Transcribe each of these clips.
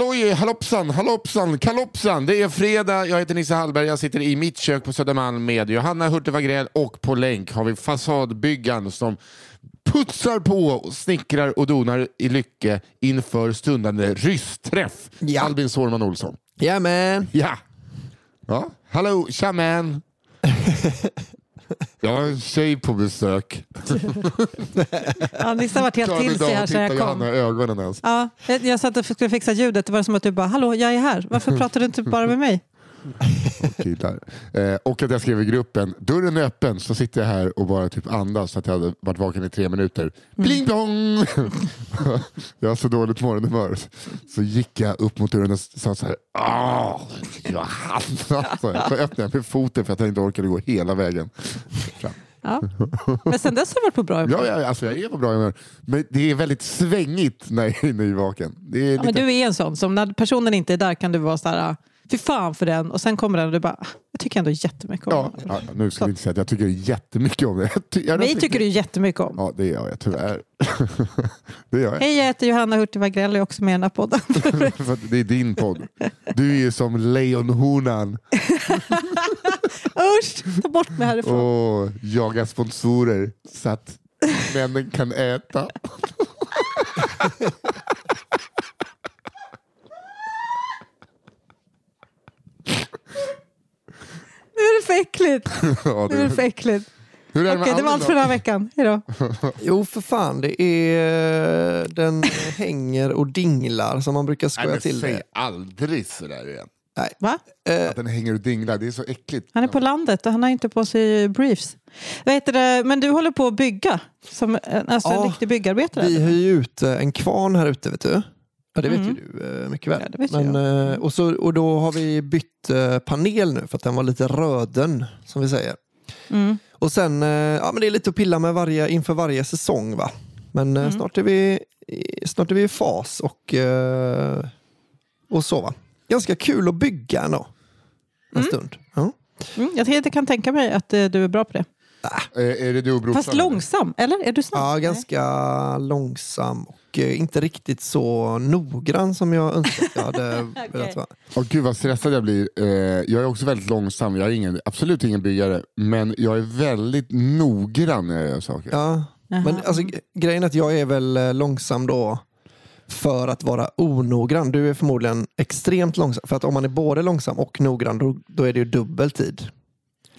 Halloj, hallopsan, hallopsan, kalopsan. Det är fredag. Jag heter Nisse Hallberg. Jag sitter i mitt kök på Södermalm med Johanna Hurtig Wagrell och på länk har vi fasadbyggaren som putsar på och snickrar och donar i Lycke inför stundande ryssträff. Ja. Albin Sårman Olsson. Jajamän. Ja. Ja, hallå, tja man. Jag har en tjej på besök. Ja, Nisse har varit helt till sig här sedan jag kom. i ögonen ens. Ja, jag, jag satt och skulle fixa ljudet. Det var som att du bara, hallå, jag är här. Varför pratar du inte bara med mig? Killar. Eh, och att jag skrev i gruppen, dörren är öppen, så sitter jag här och bara typ andas så att jag hade varit vaken i tre minuter. Bling blong! jag har så dåligt morgonhumör. Så gick jag upp mot dörren och sa så här, Åh, Johanna! Så, så öppnade jag med foten för att jag inte orkade gå hela vägen. Fram. Ja. Men sen dess har du varit på bra humör. Ja, ja, alltså jag är på bra humör. Men det är väldigt svängigt när jag är nyvaken. Det är Ja, men lite... du är en sån som när personen inte är där kan du vara så här, fy fan för den. Och sen kommer den och du bara, "Ah, jag tycker ändå jättemycket om Ja, den. ja, nu ska vi inte säga att jag tycker jättemycket om det. Jag ty- Mig tycker du jättemycket om. Ja, det gör jag tyvärr. det gör jag. Hej, jag heter Johanna Hurtig Wagrell och är också med i den här podden. Det är din podd. Du är ju som lejonhonan Usch, ta bort mig härifrån. och jagar sponsorer så att männen kan äta. Är det för äckligt. Ja, Nu är det det, för äckligt. hur är det Okej, det var allt för den här veckan. Hejdå. Jo för fan, det är den hänger och dinglar som man brukar Nej, skoja men till säg det. aldrig sådär igen. Va? Att den hänger och dinglar, det är så äckligt. Han är på landet och han har inte på sig briefs. Vad heter det? Men du håller på att bygga, som en, alltså en Ja, riktig byggarbetare? Vi hyr ju ut eh, en kvarn här ute vet du. Ja det vet Mm. ju du eh, mycket väl. Ja, Men, eh, och, så, och då har vi bytt eh, panel nu för att den var lite röden som vi säger. Mm. Och sen, ja men det är lite att pilla med varje, inför varje säsong va. Men Mm. snart, är vi, snart är vi i fas och, och så va. Ganska kul att bygga ändå. En stund. Ja. Mm, jag tänkte- kan tänka mig att du är bra på det. Eh, är det du och brorsan? Fast långsam, eller? Är du snabb? Ja, ganska långsam och eh, inte riktigt så noggrann som jag önskar att jag hade velat vara. Åh, gud vad stressad jag blir. Eh, jag är också väldigt långsam, jag är ingen, absolut ingen byggare. Men jag är väldigt noggrann när jag gör saker. Ja. Men alltså, grejen är att jag är väl eh, långsam då för att vara onoggrann. Du är förmodligen extremt långsam. För att om man är både långsam och noggrann då, då är det ju dubbeltid.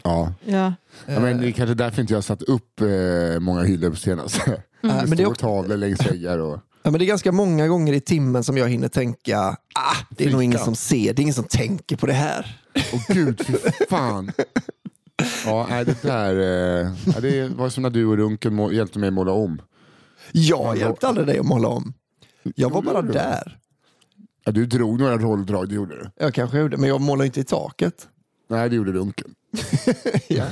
Ja. Ja. Ja, men det är kanske därför inte jag har satt upp eh, många hyllor på senaste. Mm. Det men det är står också- tavlor längs väggar. Och... Ja, men det är ganska många gånger i timmen som jag hinner tänka ah, det är nog ingen som ser, det är ingen som tänker på det här. Åh gud, fy fan. Ja, nej, det där eh, ja, det var som när du och Runken må, hjälpte mig att måla om. Jag hjälpte aldrig dig att måla om. Jag var bara där. Ja, du drog några rolldrag, det gjorde du. Jag kanske gjorde, men jag målade inte i taket. Nej, det gjorde Runken. Ja.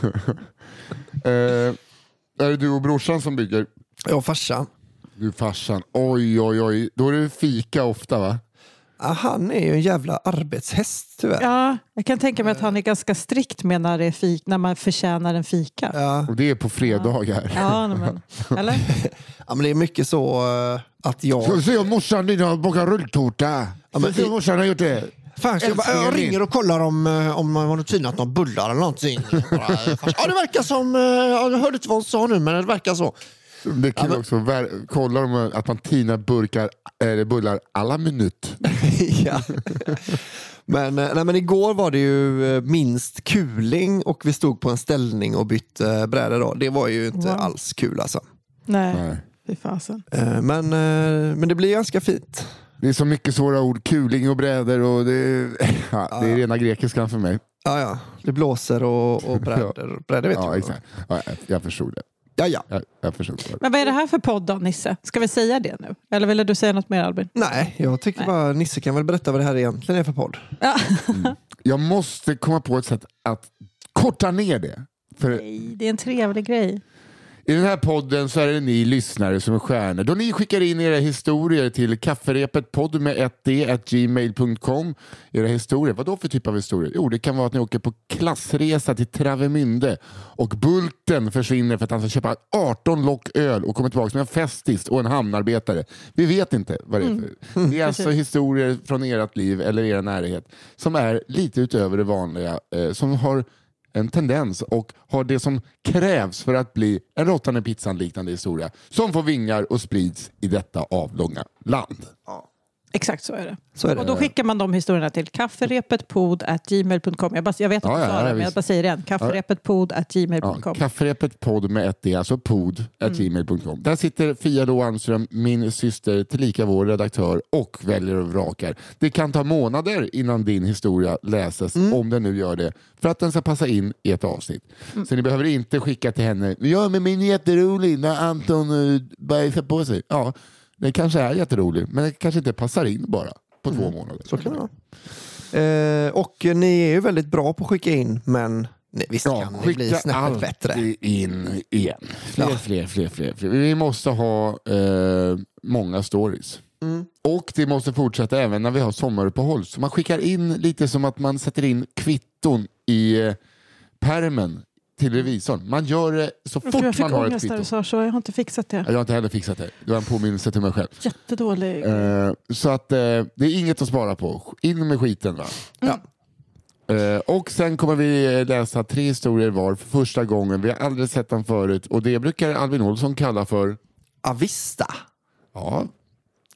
Eh, är det du och brorsan som bygger? Jag och farsan. Du farsan. Oj, oj, oj. Då är det fika ofta va? Ah, han är ju en jävla arbetshäst tyvärr. ja, jag kan tänka mig att han är ganska strikt med när, det är fik, när man förtjänar en fika. Ja. Och det är på fredagar. Ja, nej, men, eller? Ja, men det är mycket så eh, att jag... Ska vi se om morsan din har bakat rulltårta? Ska vi se om morsan har gjort det? Fan, jag, bara, jag ringer och kollar om, eh, om man har tinat några bullar eller någonting. Bara, eh, ja, det verkar som... eh, ja, Jag hörde inte vad hon sa nu, men det verkar så. Det är kul också. Ver- Kollar de att man tinar burkar, eller bullar alla minut. ja. men, eh, nej, men igår var det ju eh, minst kuling och vi stod på en ställning och bytte brädor. Då. Det var ju inte Wow. alls kul alltså. Nej, Nej. fy fasen. Eh, Men, eh, men det blir ganska fint. Det är så mycket svåra ord. Kuling och brädor. Och det, är, ja, det är rena grekiskan för mig. Ja, ja. Det blåser och, och brädor. Brädor vet Ja, du. exakt. Ja, jag- jag förstod det. Ja, ja. Jag, jag förstod det. Men vad är det här för podd då, Nisse? Ska vi säga det nu? Eller ville du säga något mer, Albin? Nej, jag tycker bara Nisse kan väl berätta vad det här egentligen är för podd. Ja. Jag måste komma på ett sätt att korta ner det. För Nej, det är en trevlig grej. I den här podden så är det ni lyssnare som är stjärnor. Då ni skickar in era historier till kafferepetpodd med 1d gmail.com. Era historier, vad då för typ av historier? Jo, det kan vara att ni åker på klassresa till Travemünde och Bulten försvinner för att han ska köpa 18 lock öl och kommer tillbaka med en festis och en hamnarbetare. Vi vet inte vad det är för. Det är alltså historier från ert liv eller er närhet som är lite utöver det vanliga, eh, som har en tendens och har det som krävs för att bli en råttan i pizzan liknande historia som får vingar och sprids i detta avlånga land. Exakt så är det. Så är det. Och då skickar man de historierna till kafferepetpod.gmail.com. Jag, bara, jag vet att Ja, du ja, sa ja, det, men jag bara säger det igen. Ja, Kafferepetpod.gmail.com. kafferepet podd med ett D, alltså pod gmail.com. Där sitter Fia Lo Almström, min syster, tillika vår redaktör och väljer och vrakar. Det kan ta månader innan din historia läses, om den nu gör det, för att den ska passa in i ett avsnitt. Så ni behöver inte skicka till henne, ja men min är jätterolig när Anton uh, bajsar på sig. Ja, den kanske är jätterolig, men den kanske inte passar in bara på två månader. Så kan det vara. Eh, och ni är ju väldigt bra på att skicka in, men nej, visst Ja, kan ni bli skicka snäppet bättre. in igen. Fler, Ja. fler, fler, fler, fler. Vi måste ha eh, många stories. Mm. Och det måste fortsätta även när vi har sommaruppehåll. Så man skickar in lite som att man sätter in kvitton i eh, permen till revisorn. Man gör det så Jag, fort jag fick man har ett ångest kvitto. du sa så. Jag har inte fixat det. Jag har inte heller fixat det. Det var en påminnelse till mig själv. Jättedålig. Eh, så att eh, det är inget att spara på. In med skiten va. Ja. Eh, och sen kommer vi läsa tre historier var för första gången. Vi har aldrig sett dem förut och det brukar Albin Olsson kalla för Avista. Ja,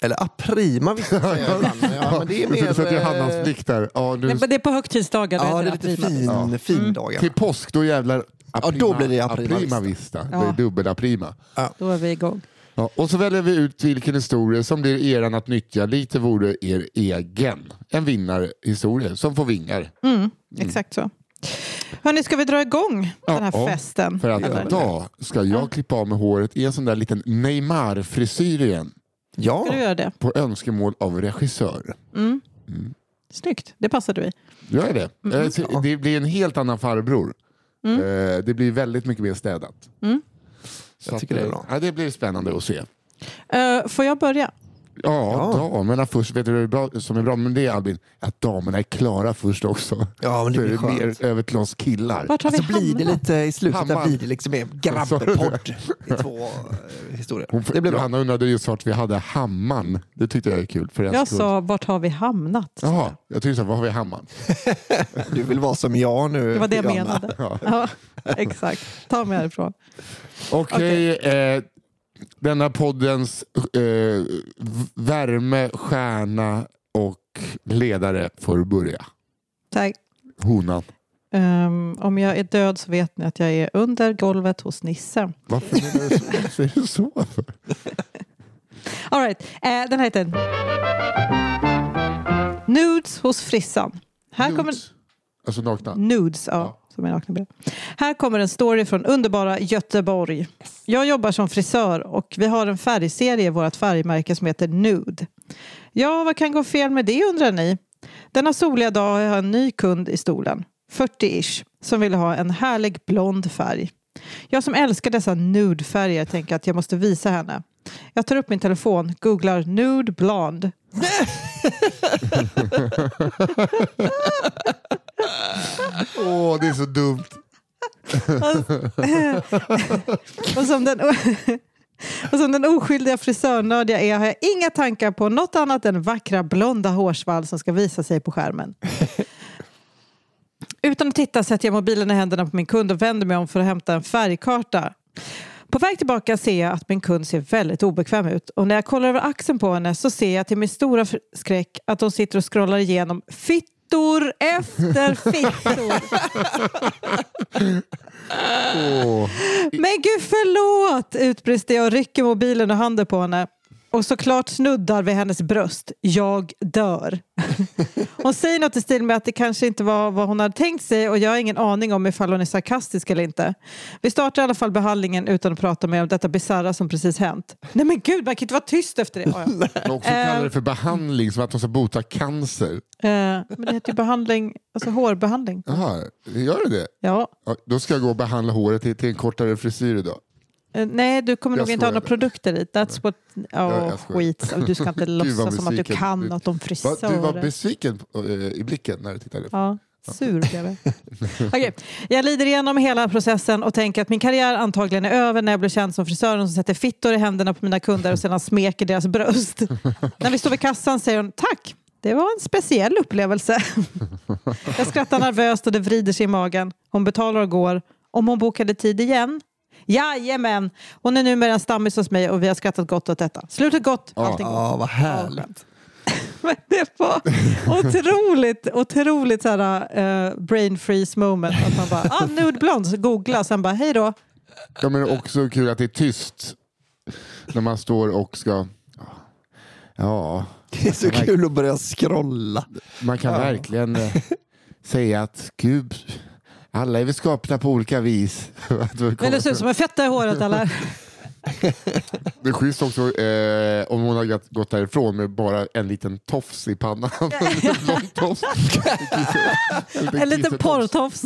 Eller aprima vissa säger jag ibland. men Ja, men det är mer... så att eh, Johannas blick där. Ja, nu, Nej, men det är på högtidsdagar. Ja, det är lite fin, fin dagar. till påsk då jävlar aprima, då blir det aprima aprima vista. vista. Det är Ja. dubbel aprima. Då är vi igång. Ja, och så väljer vi ut vilken historia som blir eran att nyttja. Lite vore er egen. En vinnarhistoria som får vingar. Mm, exakt så. Hörni, ska vi dra igång den här ja, festen? För att idag ska jag klippa av med håret i en sån där liten Neymar-frisyr igen. Ja, Ska du göra det? På önskemål av regissör. Snyggt, det passar du i. Gör det? Mm. Eh, så Det blir en helt annan farbror. Eh, Det blir väldigt mycket mer städat. Mm. Så Jag tycker att, det är eh, bra. Ja, det blir spännande att se. Eh, får jag börja? Ja, Ja. damerna först. Vet du vad det är bra, som är bra med det Albin? Att damerna är klara först också. ja men det blir det skönt. mer över till oss killar. Vart har Alltså vi blir det lite i slutet där Hammar. blir det liksom en grabbepodd i två eh, historier. Hon, Det blir bra. Johanna undrade just vart vi hade Hamman. Det tyckte jag är kul. För en Jag skull. sa, vart har vi hamnat? Jaha, jag tyckte så, var har vi Hamman? Du vill vara som jag nu. Det var det jag Johanna. menade. Ja. Ja, exakt. Ta mig härifrån. Okej, eh, denna poddens eh, värme, stjärna och ledare får börja. Tack. Honan. Ehm, om jag är död så vet ni att jag är under golvet hos Nisse. Varför menar du så? All right. eh, den här heter Nudes hos frissan. Här kommer, Nudes. Alltså nakna? Nudes, ja, Ja. Som är nakna bilder. Här kommer en story från underbara Göteborg. Jag jobbar som frisör och vi har en färgserie i vårt färgmärke som heter Nude. Ja, vad kan gå fel med det undrar ni? Denna soliga dag har jag en ny kund i stolen, 40-ish, som vill ha en härlig blond färg. Jag som älskar dessa nude-färger tänker att jag måste visa henne. Jag tar upp min telefon, googlar nude blond. Åh, det är så dumt. Och som den, och som den oskyldiga frisörnörd jag är har jag inga tankar på något annat än vackra blonda hårsvall som ska visa sig på skärmen. Utan att titta sätter jag mobilen i händerna på min kund och vänder mig om för att hämta en färgkarta. På väg tillbaka ser jag att min kund ser väldigt obekväm ut och när jag kollar över axeln på henne så ser jag till min stora skräck att hon sitter och scrollar igenom fittor efter fittor. Åh. Men gud förlåt! utbrister jag och rycker mobilen och handen på henne. Och såklart snuddar vid hennes bröst. Jag dör. Hon säger något i stil med att det kanske inte var vad hon hade tänkt sig och jag har ingen aning om ifall hon är sarkastisk eller inte. Vi startar i alla fall behandlingen utan att prata mer om detta bisarra som precis hänt. Nej men gud, man kan inte vara tyst efter det. Ja, ja. Man också kallar det för behandling, som att de ska bota cancer. Eh, men det heter ju behandling, alltså hårbehandling. Jaha, gör det det? Ja, Ja, då ska jag gå och behandla håret till, till en kortare frisyr idag. Eh, Nej, du kommer Jag nog inte ha några produkter dit. That's what... Ja, jag skit. Du ska inte låtsas som att du kan Du- något om Va, du var frisörer. besviken eh, i blicken när du tittade. Ja, sur blev jag. Okej, Jag lider igenom hela processen och tänker att min karriär antagligen är över när jag blir känd som frisören som sätter fittor i händerna på mina kunder och sedan smeker deras bröst. när vi står vid kassan säger hon tack. Det var en speciell upplevelse. jag skrattar nervöst och det vrider sig i magen. Hon betalar och går. Om hon bokade tid igen? Jajamän! Hon är numera en stammis hos mig och vi har skrattat gott åt detta. Slutet gott, Ja. allting gott. Ja, vad härligt. Men det var otroligt, otroligt så här, eh, brain freeze moment. Att man bara, ah, nude blonde, så googla, sen bara, hej då. Ja, men också kul att det är tyst när man står och ska... Ja, Det är så kul att börja scrolla. man kan verkligen eh, säga att gud, alla är väl skapta på olika vis. Men det ser ut som en fetta i håret eller? Det är schysst också eh, om hon har gått- därifrån med bara en liten tofs i pannan. en lång tofs. En liten porrtofs.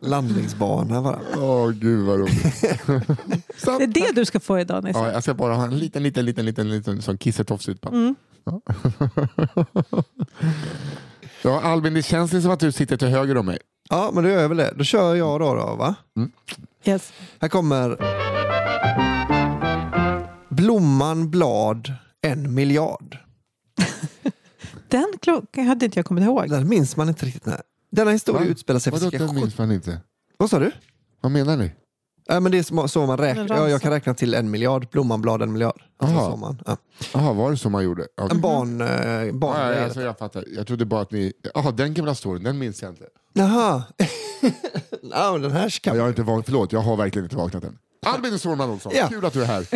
Landningsbana bara. Åh gud vad roligt. Det är det du ska få idag Nisse. ja, jag ska bara ha en liten, liten, liten, liten, liten sån kissetofs ut i pannan. Mm. Ja. Ja, Albin, det känns som att du sitter till höger om mig. Ja, men då gör jag väl det. Då kör jag då, då va? Yes. Här kommer Blomman, blad, en miljard. Den klockan hade inte jag kommit ihåg. Den minns man inte riktigt. Nej. Denna historia Va? utspelar sig Vadå, den minns man inte? Vad sa du? Vad menar ni? Ja, men det är så- man räknar. Ja, jag kan räkna till en miljard. Blomman, blad, en miljard. Alltså, Aha. så man. Ja. Var det så man gjorde? Ja, En barn... Eh, barn Ja, ja, alltså, jag fattar. Jag trodde bara att ni... Jaha, den gamla storyn, den minns jag inte. Jaha. ja, men den här kan Ja, jag har inte vaknat, förlåt, jag har verkligen inte vaknat än. Albin Sårman Olsson, Ja. kul att du är här.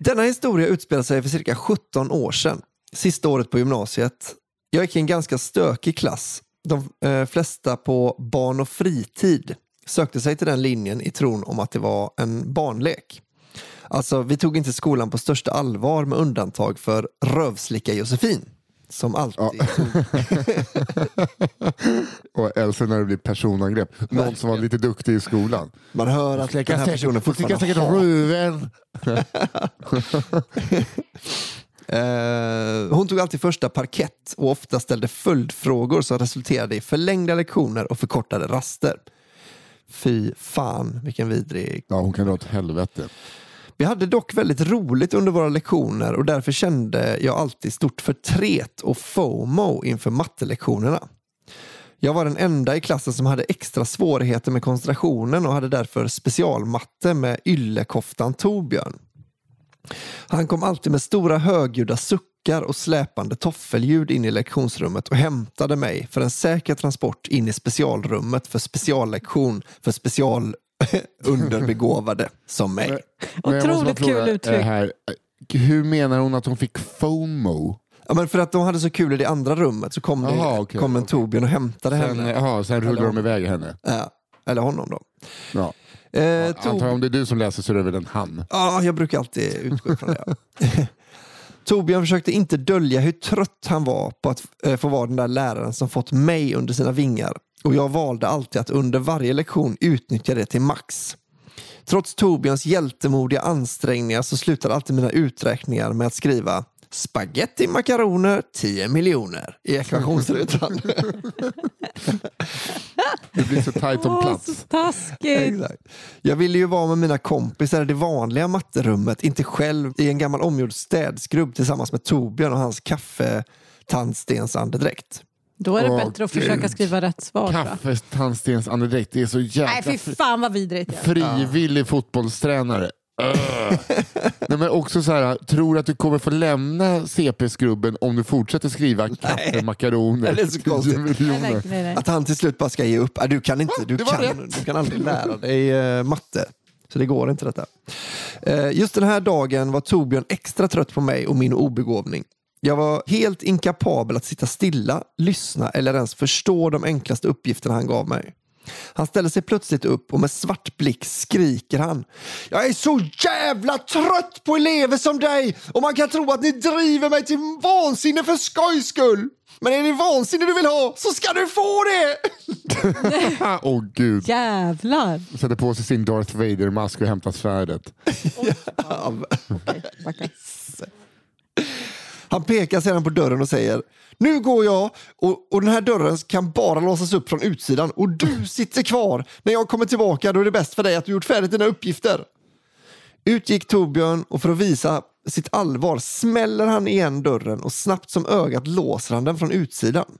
Denna historia utspelar sig för cirka 17 år sedan. Sista året på gymnasiet. Jag gick i en ganska stökig klass. De eh, flesta på barn och fritid sökte sig till den linjen i tron om att det var en barnlek. Alltså, vi tog inte skolan på största allvar med undantag för rövslicka Josefin. Som alltid tog... Och älskar när det blir personangrepp. Någon som var lite duktig i skolan. Man hör att den här personen säkert fortfarande har... ruven. Eh, hon tog alltid första parkett och ofta ställde följdfrågor som resulterade i förlängda lektioner och förkortade raster. Fy fan vilken vidrig. Ja, hon kan dra åt helvete. Vi hade dock väldigt roligt under våra lektioner och därför kände jag alltid stort förtret och FOMO inför mattelektionerna. Jag var den enda i klassen som hade extra svårigheter med koncentrationen och hade därför specialmatte med yllekoftan Torbjörn. Han kom alltid med stora högljudda suckar och släpande toffelljud in i lektionsrummet och hämtade mig för en säker transport in i specialrummet för speciallektion för special underbegåvade som mig. Men Otroligt kul fråga, uttryck. eh, Här, eh, hur menar hon att hon fick FOMO? Ja, men för att de hade så kul i det andra rummet så kom, det, Jaha, okej, kom en okej. Torbjörn och hämtade Sen, henne. aha, sen rullade de iväg henne. Ja, eller honom då. Ja. Eh, Antar om det är du som läser så är det väl en han. Ja, jag brukar alltid utgå från det. Torbjörn försökte inte dölja hur trött han var på att eh, få vara den där läraren som fått mig under sina vingar. Och jag valde alltid att under varje lektion utnyttja det till max. Trots Torbjörns hjältemodiga ansträngningar så slutade alltid mina uträkningar med att skriva Spaghetti makaroner 10 miljoner i ekvationsrutan. Det blir så tajt om Åh, plats. så taskigt. Exakt. Jag ville ju vara med mina kompisar i det vanliga matterummet, inte själv i en gammal omgjord städskrubb tillsammans med Torbjörn och hans kaffetandstensandedräkt. Då är det Åh, bättre att Gud. försöka skriva rätt svar. tror jag. Kaffetandstens andedräkt, det är så Nej, jävla fy fan vad vidrigt. Ja. frivillig fotbollstränare. Ugh. Nej, men också så här, tror att du kommer få lämna CP-skrubben om du fortsätter skriva kaffe, makaroner, Det är så konstigt. 10 Nej, nej, miljoner. nej. Att han till slut bara ska ge upp. Äh, Du kan inte, du kan, du kan aldrig lära dig eh, matte. Så det går inte detta. Eh, just den här dagen var Torbjörn extra trött på mig och min obegåvning. Jag var helt inkapabel att sitta stilla, lyssna eller ens förstå de enklaste uppgifterna han gav mig. Han ställer sig plötsligt upp och med svart blick skriker han. Jag är så jävla trött på elever som dig och man kan tro att ni driver mig till vansinne för skojs skull. Men är det vansinne du vill ha så ska du få det! Åh gud. Jävlar! Sätter på sig sin Darth Vader-mask och hämtar svärdet. Okej, backa. Han pekar sedan på dörren och säger Nu går jag och, och den här dörren kan bara låsas upp från utsidan och du sitter kvar. När jag kommer tillbaka då är det bäst för dig att du gjort färdigt dina uppgifter. Ut gick Torbjörn och för att visa sitt allvar smäller han igen dörren och snabbt som ögat låser han den från utsidan.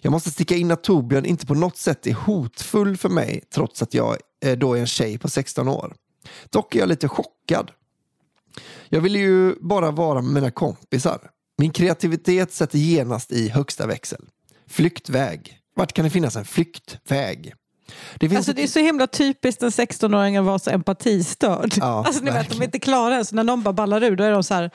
Jag måste sticka in att Torbjörn inte på något sätt är hotfull för mig trots att jag eh, då är en tjej på 16 år. Dock är jag lite chockad. Jag ville ju bara vara med mina kompisar. Min kreativitet sätter genast i högsta växel. Flyktväg. Vart kan det finnas en flyktväg? Det Alltså ett- det är så himla typiskt en 16-åring att vara så empatistörd. Ja, alltså, ni vet, de är inte klara så när någon bara ballar ur då är de så här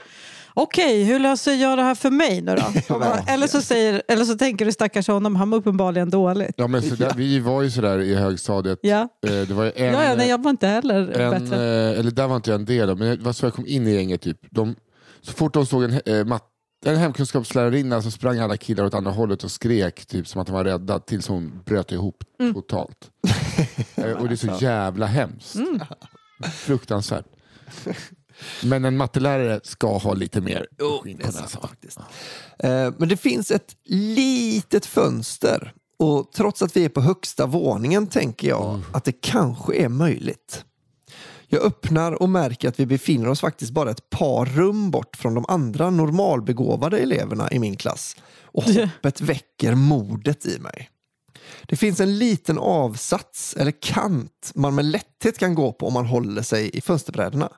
Okej, hur löser jag det här för mig nu då? Bara, eller, så säger, eller så tänker du stackars honom, han var uppenbarligen dåligt. Ja, men så där, vi var ju sådär i högstadiet. Ja, Eh, Det var en, ja, ja nej, jag var inte heller en bättre. eh, eller där var inte jag en del av, men det var så jag kom in i gänget. Typ. De, så fort de såg en, eh, en hemkunskapslärarinna så sprang alla killar åt andra hållet och skrek typ, som att de var rädda tills hon bröt ihop Mm. totalt. Och det är så jävla hemskt. Mm. Fruktansvärt. Men en mattelärare ska ha lite mer Jo, skinn på näsan. faktiskt. Eh, Men det finns ett litet fönster och trots att vi är på högsta våningen tänker jag att det kanske är möjligt. Jag öppnar och märker att vi befinner oss faktiskt bara ett par rum bort från de andra normalbegåvade eleverna i min klass. Och hoppet väcker modet i mig. Det finns en liten avsats eller kant man med lätthet kan gå på om man håller sig i fönsterbrädorna.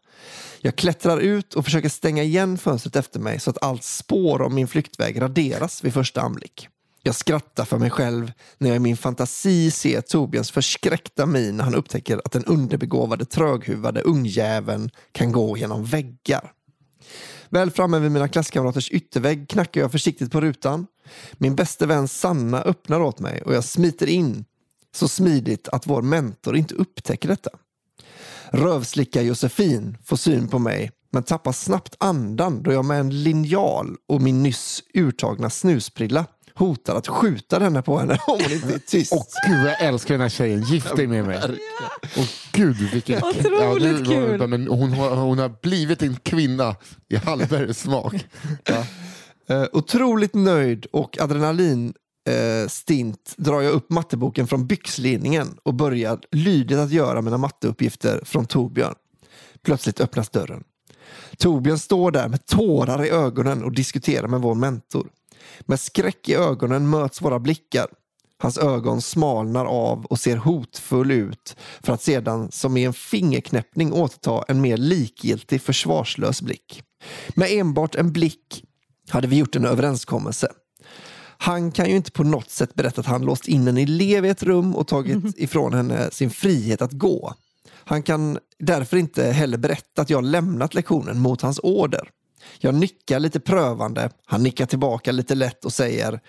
Jag klättrar ut och försöker stänga igen fönstret efter mig så att allt spår om min flyktväg raderas vid första anblick. Jag skrattar för mig själv när jag i min fantasi ser Torbjörns förskräckta min när han upptäcker att den underbegåvade tröghuvade ungjäveln kan gå genom väggar. Väl framme vid mina klasskamraters yttervägg knackar jag försiktigt på rutan. Min bästa vän Sanna öppnar åt mig och jag smiter in så smidigt att vår mentor inte upptäcker detta. Rövslicka Josefin får syn på mig men tappar snabbt andan då jag med en linjal och min nyss urtagna snusprilla hotar att skjuta henne på henne om hon inte är tyst. Åh gud, jag älskar den här tjejen. Gift dig med mig. Åh gud, vilken... Otroligt du- kul. Men hon, har, hon har blivit en kvinna i Hallbergs smak. Ja. Eh, otroligt nöjd och adrenalin eh, stint drar jag upp matteboken från byxlinningen och börjar lydigt att göra mina matteuppgifter från Torbjörn. Plötsligt öppnas dörren. Torbjörn står där med tårar i ögonen och diskuterar med vår mentor. Med skräck i ögonen möts våra blickar. Hans ögon smalnar av och ser hotfull ut för att sedan som i en fingerknäppning återta en mer likgiltig försvarslös blick. Med enbart en blick hade vi gjort en överenskommelse. Han kan ju inte på något sätt berätta att han låst in en elev i ett rum och tagit ifrån henne sin frihet att gå. Han kan därför inte heller berätta att jag lämnat lektionen mot hans order. Jag nickar lite prövande, han nickar tillbaka lite lätt och säger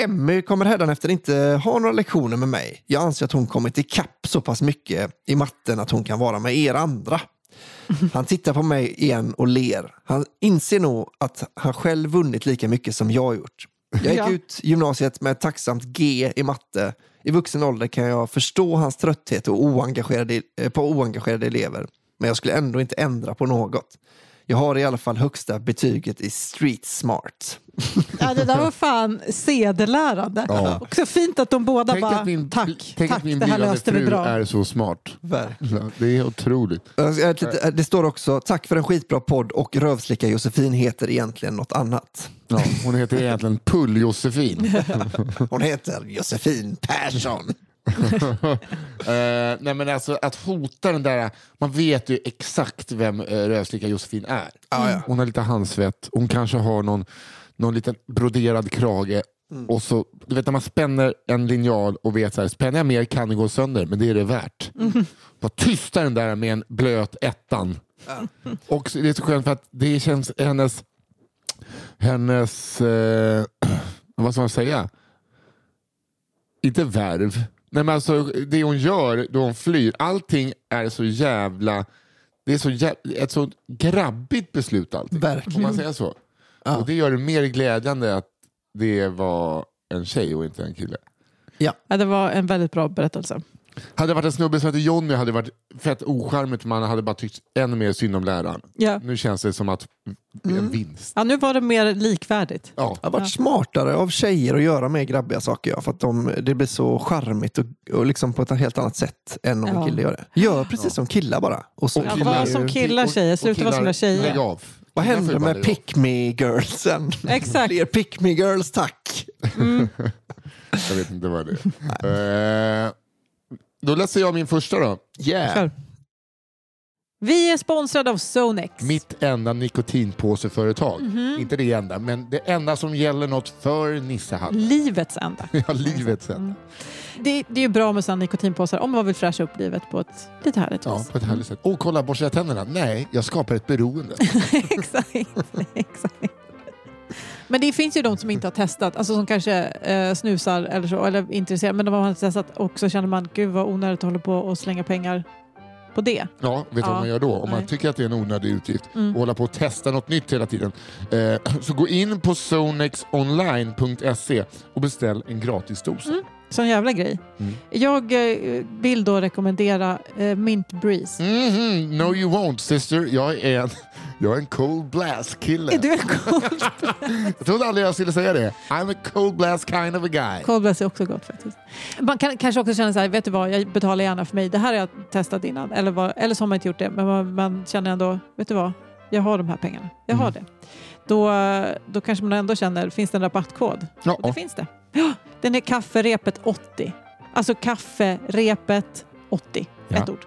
Emmy kommer hädanefter inte ha några lektioner med mig. Jag anser att hon kommit ikapp så pass mycket i matten att hon kan vara med er andra. Han tittar på mig igen och ler. Han inser nog att han själv vunnit lika mycket som jag gjort. Jag gick Ja. ut gymnasiet med ett tacksamt G i matte. I vuxen ålder kan jag förstå hans trötthet och oengagerade, eh, på oengagerade elever. Men jag skulle ändå inte ändra på något. Jag har i alla fall högsta betyget i street smart. Ja, det där var fan sedelärande. Ja. Också fint att de båda Tänk bara, att min, tack, tänk tack, att min det här löste vi bra. är så smart. Verkligen. Det är otroligt. Ska- Det står också tack för en skitbra podd och rövslicka Josefin heter egentligen något annat. Ja, hon heter egentligen Pull-Josefin. Hon heter Josefin Persson. Eh, nej men alltså att hota den där, man vet ju exakt vem uh, Rövslicka Josefin är. Ja, ja. Hon har lite handsvett, hon kanske har någon, någon liten broderad krage. Och så, du vet när man spänner en linjal och vet så här, spänner jag mer kan det gå sönder, men det är det värt. Bara tysta den där med en blöt ettan. Och så- det är så skönt för att det känns hennes, hennes eh, vad ska man säga? Inte värv, Nej, men alltså, det hon gör då hon flyr, allting är så jävla... Det är så jä- ett så grabbigt beslut allting. Verkligen. Får man säga så? Och det gör det mer glädjande att det var en tjej och inte en kille. Ja. Ja, det var en väldigt bra berättelse. Hade det varit en snubbe som hette Jonny hade det varit fett ocharmigt man hade bara tyckt ännu mer synd om läraren. Ja. Nu känns det som att det är en vinst. Ja, nu var det mer likvärdigt. Ja. Det har varit smartare av tjejer att göra mer grabbiga saker. Ja, för att de, det blir så charmigt och, och liksom på ett helt annat sätt än om Ja. en kille gör det. Gör precis som killar bara. Och så Ja, killar var ju- som killar tjejer, sluta vara som killar, tjejer. Lägg av. Vad Killar händer får ju bara med lägga av. pick me girlsen? Exakt. Fler pick me girls tack. Jag vet inte vad det är. Eh, då läser jag min första då. Yeah. Kör. Vi är sponsrade av Sonex. Mitt enda nikotinpåseföretag. Mhm. Inte det enda, men det enda som gäller något för Nissehall. Livets enda. Ja, livets enda. Det, det är ju bra med sådana nikotinpåsar om man vill fräscha upp livet på ett lite härligt Ja, vis. på ett härligt sätt. Och kolla, borsta jag tänderna. Nej, jag skapar ett beroende. exakt, exakt. Men det finns ju de som inte har testat, alltså som kanske eh, snusar eller så, eller är intresserade, men de har inte testat och så känner man, gud vad onödigt att hålla på och slänga pengar på det. Ja, vet du Ja, vad man gör då? Om man nej. tycker att det är en onödig utgift Mm. och hålla på och testa något nytt hela tiden. Eh, så gå in på zonexonline.se och beställ en gratis dosa. Mm. Sån jävla grej. Mm. Jag eh, vill då rekommendera eh, Mint Breeze. Mhm, No you won't sister. Jag är en, jag är en cold blast kille. Är du en cold, Jag trodde aldrig jag skulle säga det. I'm a cold blast kind of a guy. cold blast är också gott faktiskt. Man kan kanske också känna så här, vet du vad, jag betalar gärna för mig. Det här har jag testat innan. Eller, vad, eller så har man inte gjort det, men man, man känner ändå, vet du vad, jag har de här pengarna. Jag har det. Då, då kanske man ändå känner, finns det en rabattkod? Ja, Och det finns det. Ja, den är kafferepet 80. Alltså kafferepet 80. Ja. Ett ord.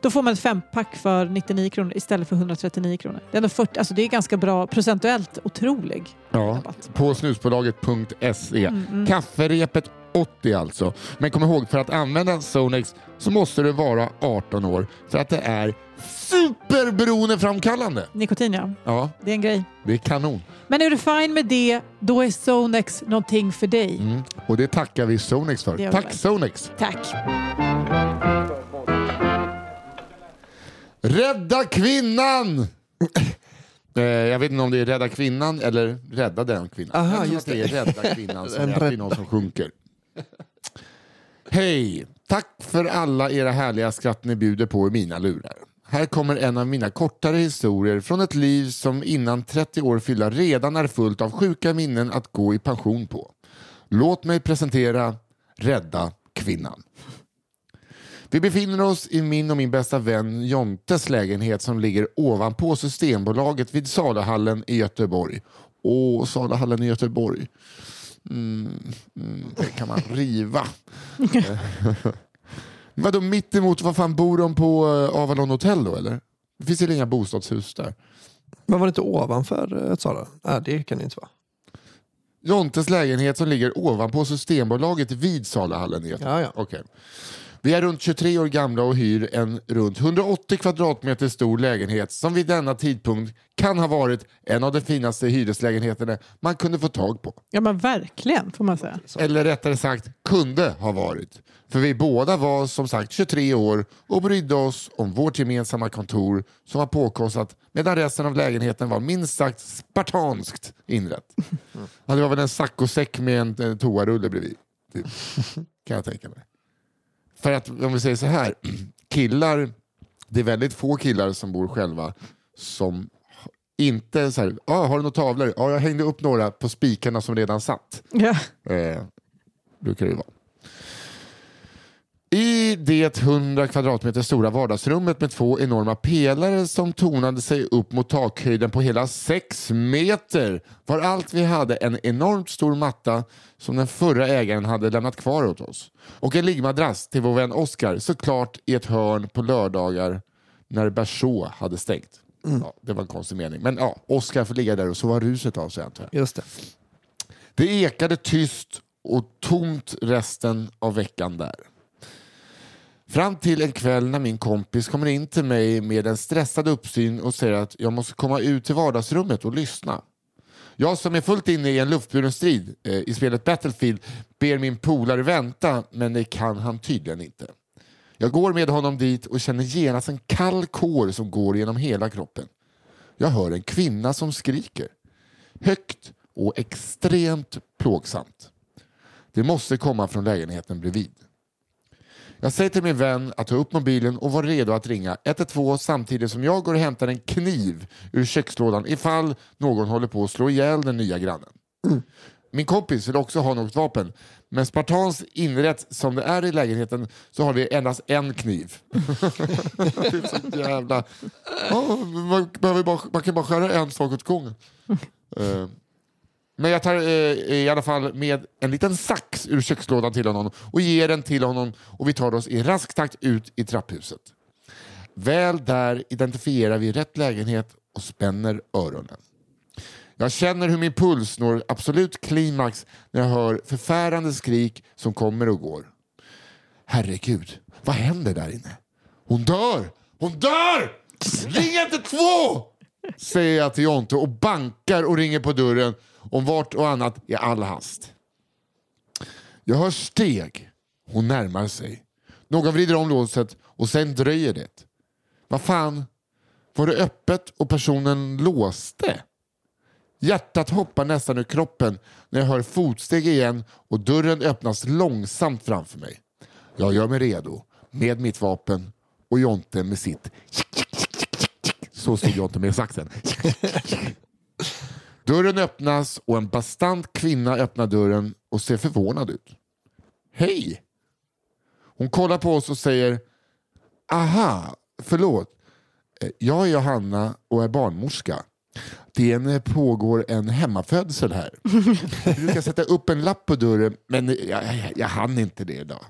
Då får man ett fempack för 99 kronor istället för 139 kronor. Det är, ändå 40, alltså det är ganska bra, procentuellt otrolig ja. rabatt. På snusbolaget.se. Mm, mm. Kafferepet 80 alltså. Men kom ihåg, för att använda Sonex så måste du vara 18 år för att det är superberoendeframkallande. Nikotin ja, Ja, det är en grej. det är kanon. Men är du fine med det, då är Sonex någonting för dig. Mm. Och det tackar vi Sonex för. Tack verkligen. Sonex! Tack. Rädda kvinnan! Eh, Jag vet inte om det är Rädda kvinnan eller Rädda den kvinnan. Aha, Jag just att det är Rädda kvinnan som är någon som sjunker. Hej! Tack för alla era härliga skratt ni bjuder på i mina lurar. Här kommer en av mina kortare historier från ett liv som innan 30 år fyllda redan är fullt av sjuka minnen att gå i pension på. Låt mig presentera Rädda kvinnan. Vi befinner oss i min och min bästa vän Jontes lägenhet som ligger ovanpå Systembolaget vid Salahallen i Göteborg. Åh, Salahallen i Göteborg. Mm, mm, det kan man riva. Vadå mitt emot, vad fan bor de på eh, Avalon Hotel då eller? Det finns ju inga bostadshus där. Men var det inte ovanför eh, ett Sala? Nej, det kan det inte vara. Jontes lägenhet som ligger ovanpå Systembolaget vid Salahallen i Göteborg. Ja, ja. Okej. Vi är runt 23 år gamla och hyr en runt 180 kvadratmeter stor lägenhet som vid denna tidpunkt kan ha varit en av de finaste hyreslägenheterna man kunde få tag på. Ja men verkligen får man säga. Eller rättare sagt kunde ha varit. För vi båda var som sagt 23 år och brydde oss om vårt gemensamma kontor som var påkostat medan resten av lägenheten var minst sagt spartanskt inrett. Ja, det var väl en saccosäck med en, en toarulle bredvid. Typ. Kan jag tänka mig. För att om vi säger så här, killar, det är väldigt få killar som bor själva som inte så här, ah, har du några tavlor? Ja, jag hängde upp några på spikarna som redan satt. Ja. Eh, brukar det vara. I det 100 kvadratmeter stora vardagsrummet med två enorma pelare som tonade sig upp mot takhöjden på hela 6 meter var allt vi hade en enormt stor matta som den förra ägaren hade lämnat kvar åt oss. Och en liggmadrass till vår vän Oscar såklart i ett hörn på lördagar när Berså hade stängt. Ja, det var en konstig mening. Men ja, Oscar får ligga där och sova ruset av sig antar jag. Just det. Det ekade tyst och tomt resten av veckan där. Fram till en kväll när min kompis kommer in till mig med en stressad uppsyn och säger att jag måste komma ut till vardagsrummet och lyssna. Jag som är fullt inne i en luftburen strid eh, i spelet Battlefield ber min polare vänta, men det kan han tydligen inte. Jag går med honom dit och känner genast en kall kår som går genom hela kroppen. Jag hör en kvinna som skriker. Högt och extremt plågsamt. Det måste komma från lägenheten bredvid. Jag säger till min vän att ta upp mobilen och vara redo att ringa 112 samtidigt som jag går och hämtar en kniv ur kökslådan ifall någon håller på att slå ihjäl den nya grannen. Min kompis vill också ha något vapen, men spartans inrätt som det är i lägenheten så har vi endast en kniv. det är så jävla... Oh, man, bara, man kan bara skära en sak åt gången. Uh men jag tar eh, i alla fall med en liten sax ur kökslådan till honom och ger den till honom och vi tar oss i rask takt ut i trapphuset. Väl där identifierar vi rätt lägenhet och spänner öronen. Jag känner hur min puls når absolut klimax när jag hör förfärande skrik som kommer och går. Herregud, vad händer där inne? Hon dör! Hon dör! Ring 112! Säger jag till Jonte och bankar och ringer på dörren om vart och annat i all hast. Jag hör steg. Hon närmar sig. Någon vrider om låset och sen dröjer det. Vad fan? Var det öppet och personen låste? Hjärtat hoppar nästan ur kroppen när jag hör fotsteg igen och dörren öppnas långsamt framför mig. Jag gör mig redo med mitt vapen och Jonte med sitt. Så stod Jonte med saxen. Dörren öppnas och en bastant kvinna öppnar dörren och ser förvånad ut. Hej! Hon kollar på oss och säger Aha, förlåt. Eh, Jag är Johanna och är barnmorska. Det när pågår en hemmafödsel här. Jag brukar sätta upp en lapp på dörren men jag, jag, jag hann inte det idag.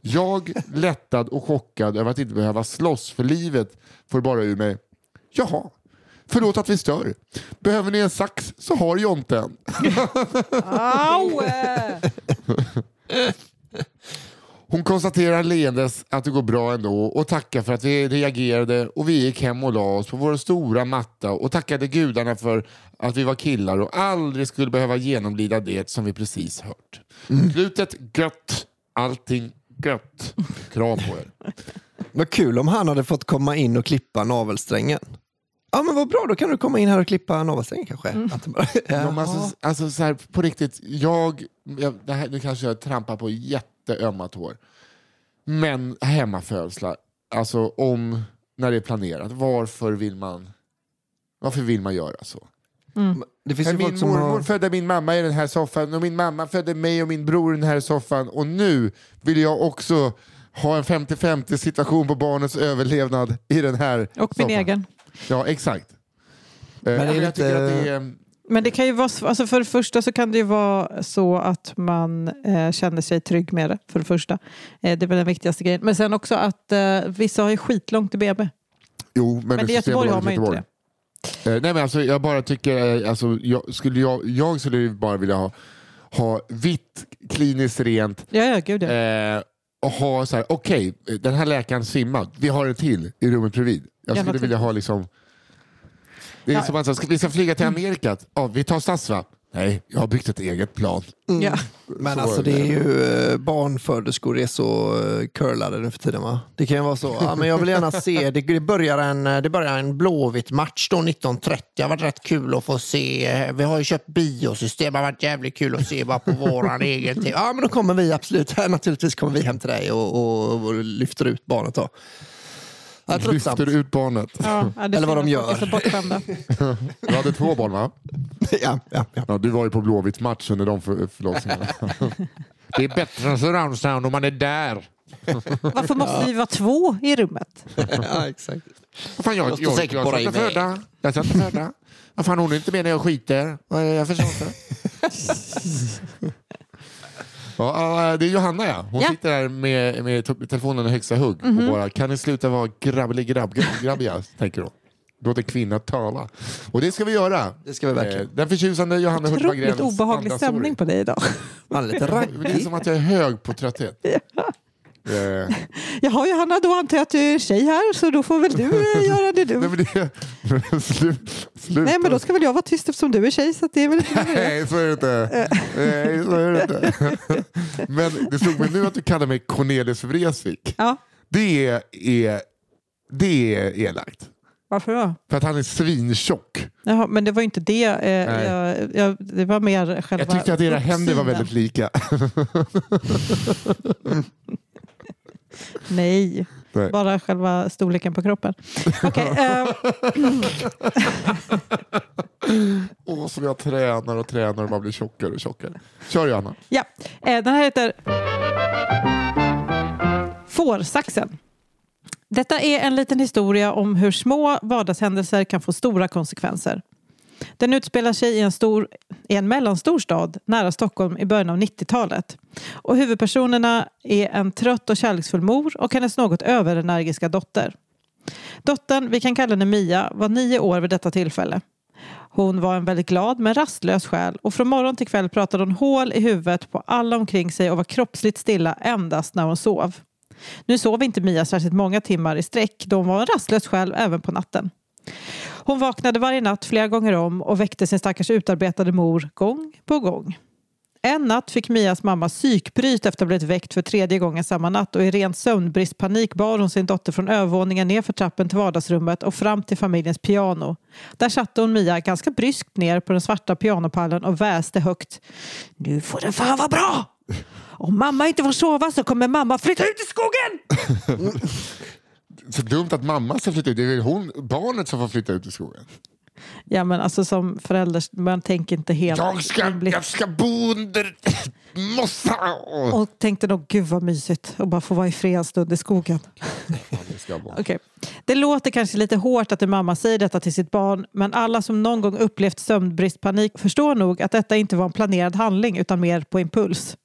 Jag, lättad och chockad över att inte behöva slåss för livet, får bara ur mig. Jaha, förlåt att vi stör. Behöver ni en sax så har Jonte en. Au! Hon konstaterar leendes att det går bra ändå och tackar för att vi reagerade och vi gick hem och la oss på vår stora matta och tackade gudarna för att vi var killar och aldrig skulle behöva genomlida det som vi precis hört. Slutet gött, allting gött. Kram på er. Vad kul om han hade fått komma in och klippa navelsträngen. Ja men vad bra, då kan du komma in här och klippa navelsträngen kanske. Bara, Ja, men alltså, alltså så här, på riktigt, jag, jag det här, nu kanske jag trampar på jätteömma tår. Men hemmafödslar, alltså om, när det är planerat, varför vill man, varför vill man göra så? det finns ju min mormor har... födde min mamma i den här soffan och min mamma födde mig och min bror i den här soffan och nu vill jag också ha en 50-50 situation på barnets överlevnad i den här Och min soffan. egen. Ja, exakt. Eh, det är men jag lite- tycker att det är... Men det kan ju vara, alltså för det första så kan det ju vara så att man eh, känner sig trygg med det. För det första. Eh, det är väl den viktigaste grejen. Men sen också att eh, vissa har ju skitlångt till BB. Jo, men, Men i Göteborg har man ju inte det. Eh, nej men alltså jag bara tycker, eh, alltså, jag, skulle jag, jag skulle bara vilja ha, ha vitt, kliniskt rent Ja, ja, gud ja. Och ha så här, okej, den här läkaren svimmar, vi har en till i rummet bredvid. Jag Ja, skulle vilja ha liksom, det är Ja. som att vi ska flyga till Amerika, ja, vi tar SAS va? Nej, jag har byggt ett eget plan. ja. Men Så alltså det. är ju eh, barnföderskor är så eh, curlade nu för tiden va? Det kan ju vara så. Ja, men jag vill gärna se, det, börjar en, eh, det börjar en blåvitt match då 1930. Det har varit rätt kul att få se. Vi har ju köpt biosystem, det har varit jävligt kul att se bara på våran egen TV. Ja men då kommer vi absolut, naturligtvis kommer vi hem till dig och, och, och lyfter ut barnet då. Ja, tröttsamt. Lyfter ut barnet. Ja, ja, Eller vad de gör. Du hade två barn va? ja, ja, ja. Ja, du var ju på Blåvitt match under de för, förlossningarna. det är bättre än surround sound om man är där. Varför måste vi vara två i rummet? ja exakt. Vad fan, jag, Jag jag, jag, säkert jag, satt födda. Jag satt och födda. Vad fan, hon är inte med när jag skiter. Jag förstår inte. Ja, ja, det är Johanna ja. Hon Ja. sitter där med, med telefonen i högsta hugg och bara kan ni sluta vara grabblig grabb, grabb, grabbiga, tänker hon. Låt en kvinna tala. Och det ska vi göra. Det ska vi verkligen. Eh, Den förtjusande Johanna Hurtig Otroligt obehaglig stämning på dig idag. Man är lite Men Det är raggig. som att jag är hög på trötthet. Eh, Jaha Johanna, då antar jag att du är tjej här så då får väl du eh, göra det du. nej, men det, slut, sluta. Nej men då ska väl jag vara tyst eftersom du är tjej så det är väl inte. Nej, så är det inte. Nej, så är det inte. Men det slog mig nu att du kallar mig Cornelis Vreeswijk. Ja, Det är, det är elakt. varför då? För att han är svintjock. Jaha, men det var inte det. Eh, jag, jag, det var mer själva Jag tyckte att era händer var väldigt lika. Nej, Nej. bara själva storleken på kroppen. Okej, eh, Åh, som jag tränar och tränar och man blir tjockare och tjockare. Kör Johanna. ja. Eh, den här heter Fårsaxen. Detta är en liten historia om hur små vardagshändelser kan få stora konsekvenser. Den utspelar sig i en, stor, i en mellanstor stad nära Stockholm i början av 90-talet. Och huvudpersonerna är en trött och kärleksfull mor och hennes något överenergiska dotter. Dottern, vi kan kalla henne Mia, var nio år vid detta tillfälle. Hon var en väldigt glad men rastlös själ och från morgon till kväll pratade hon hål i huvudet på alla omkring sig och var kroppsligt stilla endast när hon sov. Nu sov inte Mia särskilt många timmar i sträck då hon var en rastlös själ även på natten. Hon vaknade varje natt flera gånger om och väckte sin stackars utarbetade mor gång på gång. En natt fick Mias mamma psykbryt efter att ha blivit väckt för tredje gången samma natt och i ren sömnbristpanik bar hon sin dotter från övervåningen ner för trappen till vardagsrummet och fram till familjens piano. Där satte hon Mia ganska bryskt ner på den svarta pianopallen och väste högt. Nu får det fan vara bra! Om mamma inte får sova så kommer mamma flytta ut i skogen! Så dumt att mamma ska flytta ut. Det är väl hon, barnet som får flytta ut i skogen. Ja men alltså som förälder, man tänker inte helt Jag ska, jag ska bo under mossa. Och tänkte nog gud vad mysigt att bara få vara i fred en stund i skogen. Okej. Det låter kanske lite hårt att en mamma säger detta till sitt barn men alla som någon gång upplevt sömnbristpanik förstår nog att detta inte var en planerad handling utan mer på impuls.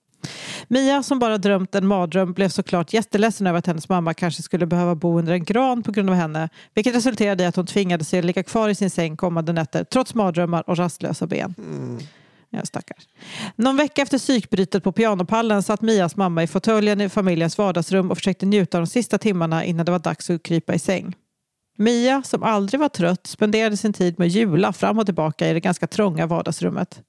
Mia som bara drömt en mardröm blev såklart jätteledsen över att hennes mamma kanske skulle behöva bo under en gran på grund av henne vilket resulterade i att hon tvingade sig att ligga kvar i sin säng kommande nätter trots mardrömmar och rastlösa ben. Ja, stackars. Någon vecka efter psykbrytet på pianopallen satt Mias mamma i fåtöljen i familjens vardagsrum och försökte njuta av de sista timmarna innan det var dags att krypa i säng. Mia, som aldrig var trött, spenderade sin tid med att hjula fram och tillbaka i det ganska trånga vardagsrummet.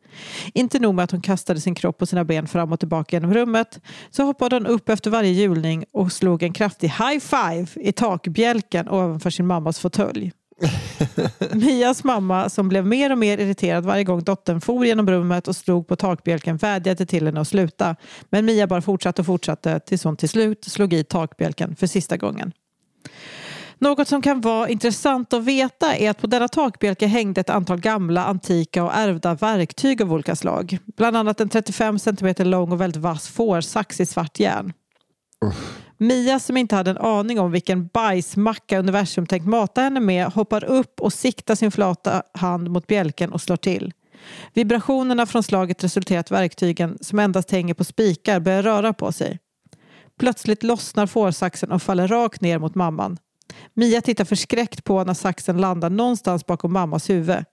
Inte nog med att hon kastade sin kropp och sina ben fram och tillbaka genom rummet så hoppade hon upp efter varje hjulning och slog en kraftig high five i takbjälken ovanför sin mammas fåtölj. Mias mamma, som blev mer och mer irriterad varje gång dottern for genom rummet och slog på takbjälken, vädjade till henne att sluta. Men Mia bara fortsatte och fortsatte tills hon till slut slog i takbjälken för sista gången. Något som kan vara intressant att veta är att på denna takbjälke hängde ett antal gamla, antika och ärvda verktyg av olika slag. Bland annat en 35 cm lång och väldigt vass fårsax i svart järn. Mia som inte hade en aning om vilken bajsmacka universum tänkt mata henne med hoppar upp och siktar sin flata hand mot bjälken och slår till. Vibrationerna från slaget resulterar i att verktygen som endast hänger på spikar börjar röra på sig. Plötsligt lossnar fårsaxen och faller rakt ner mot mamman. Mia tittar förskräckt på när saxen landar någonstans bakom mammas huvud.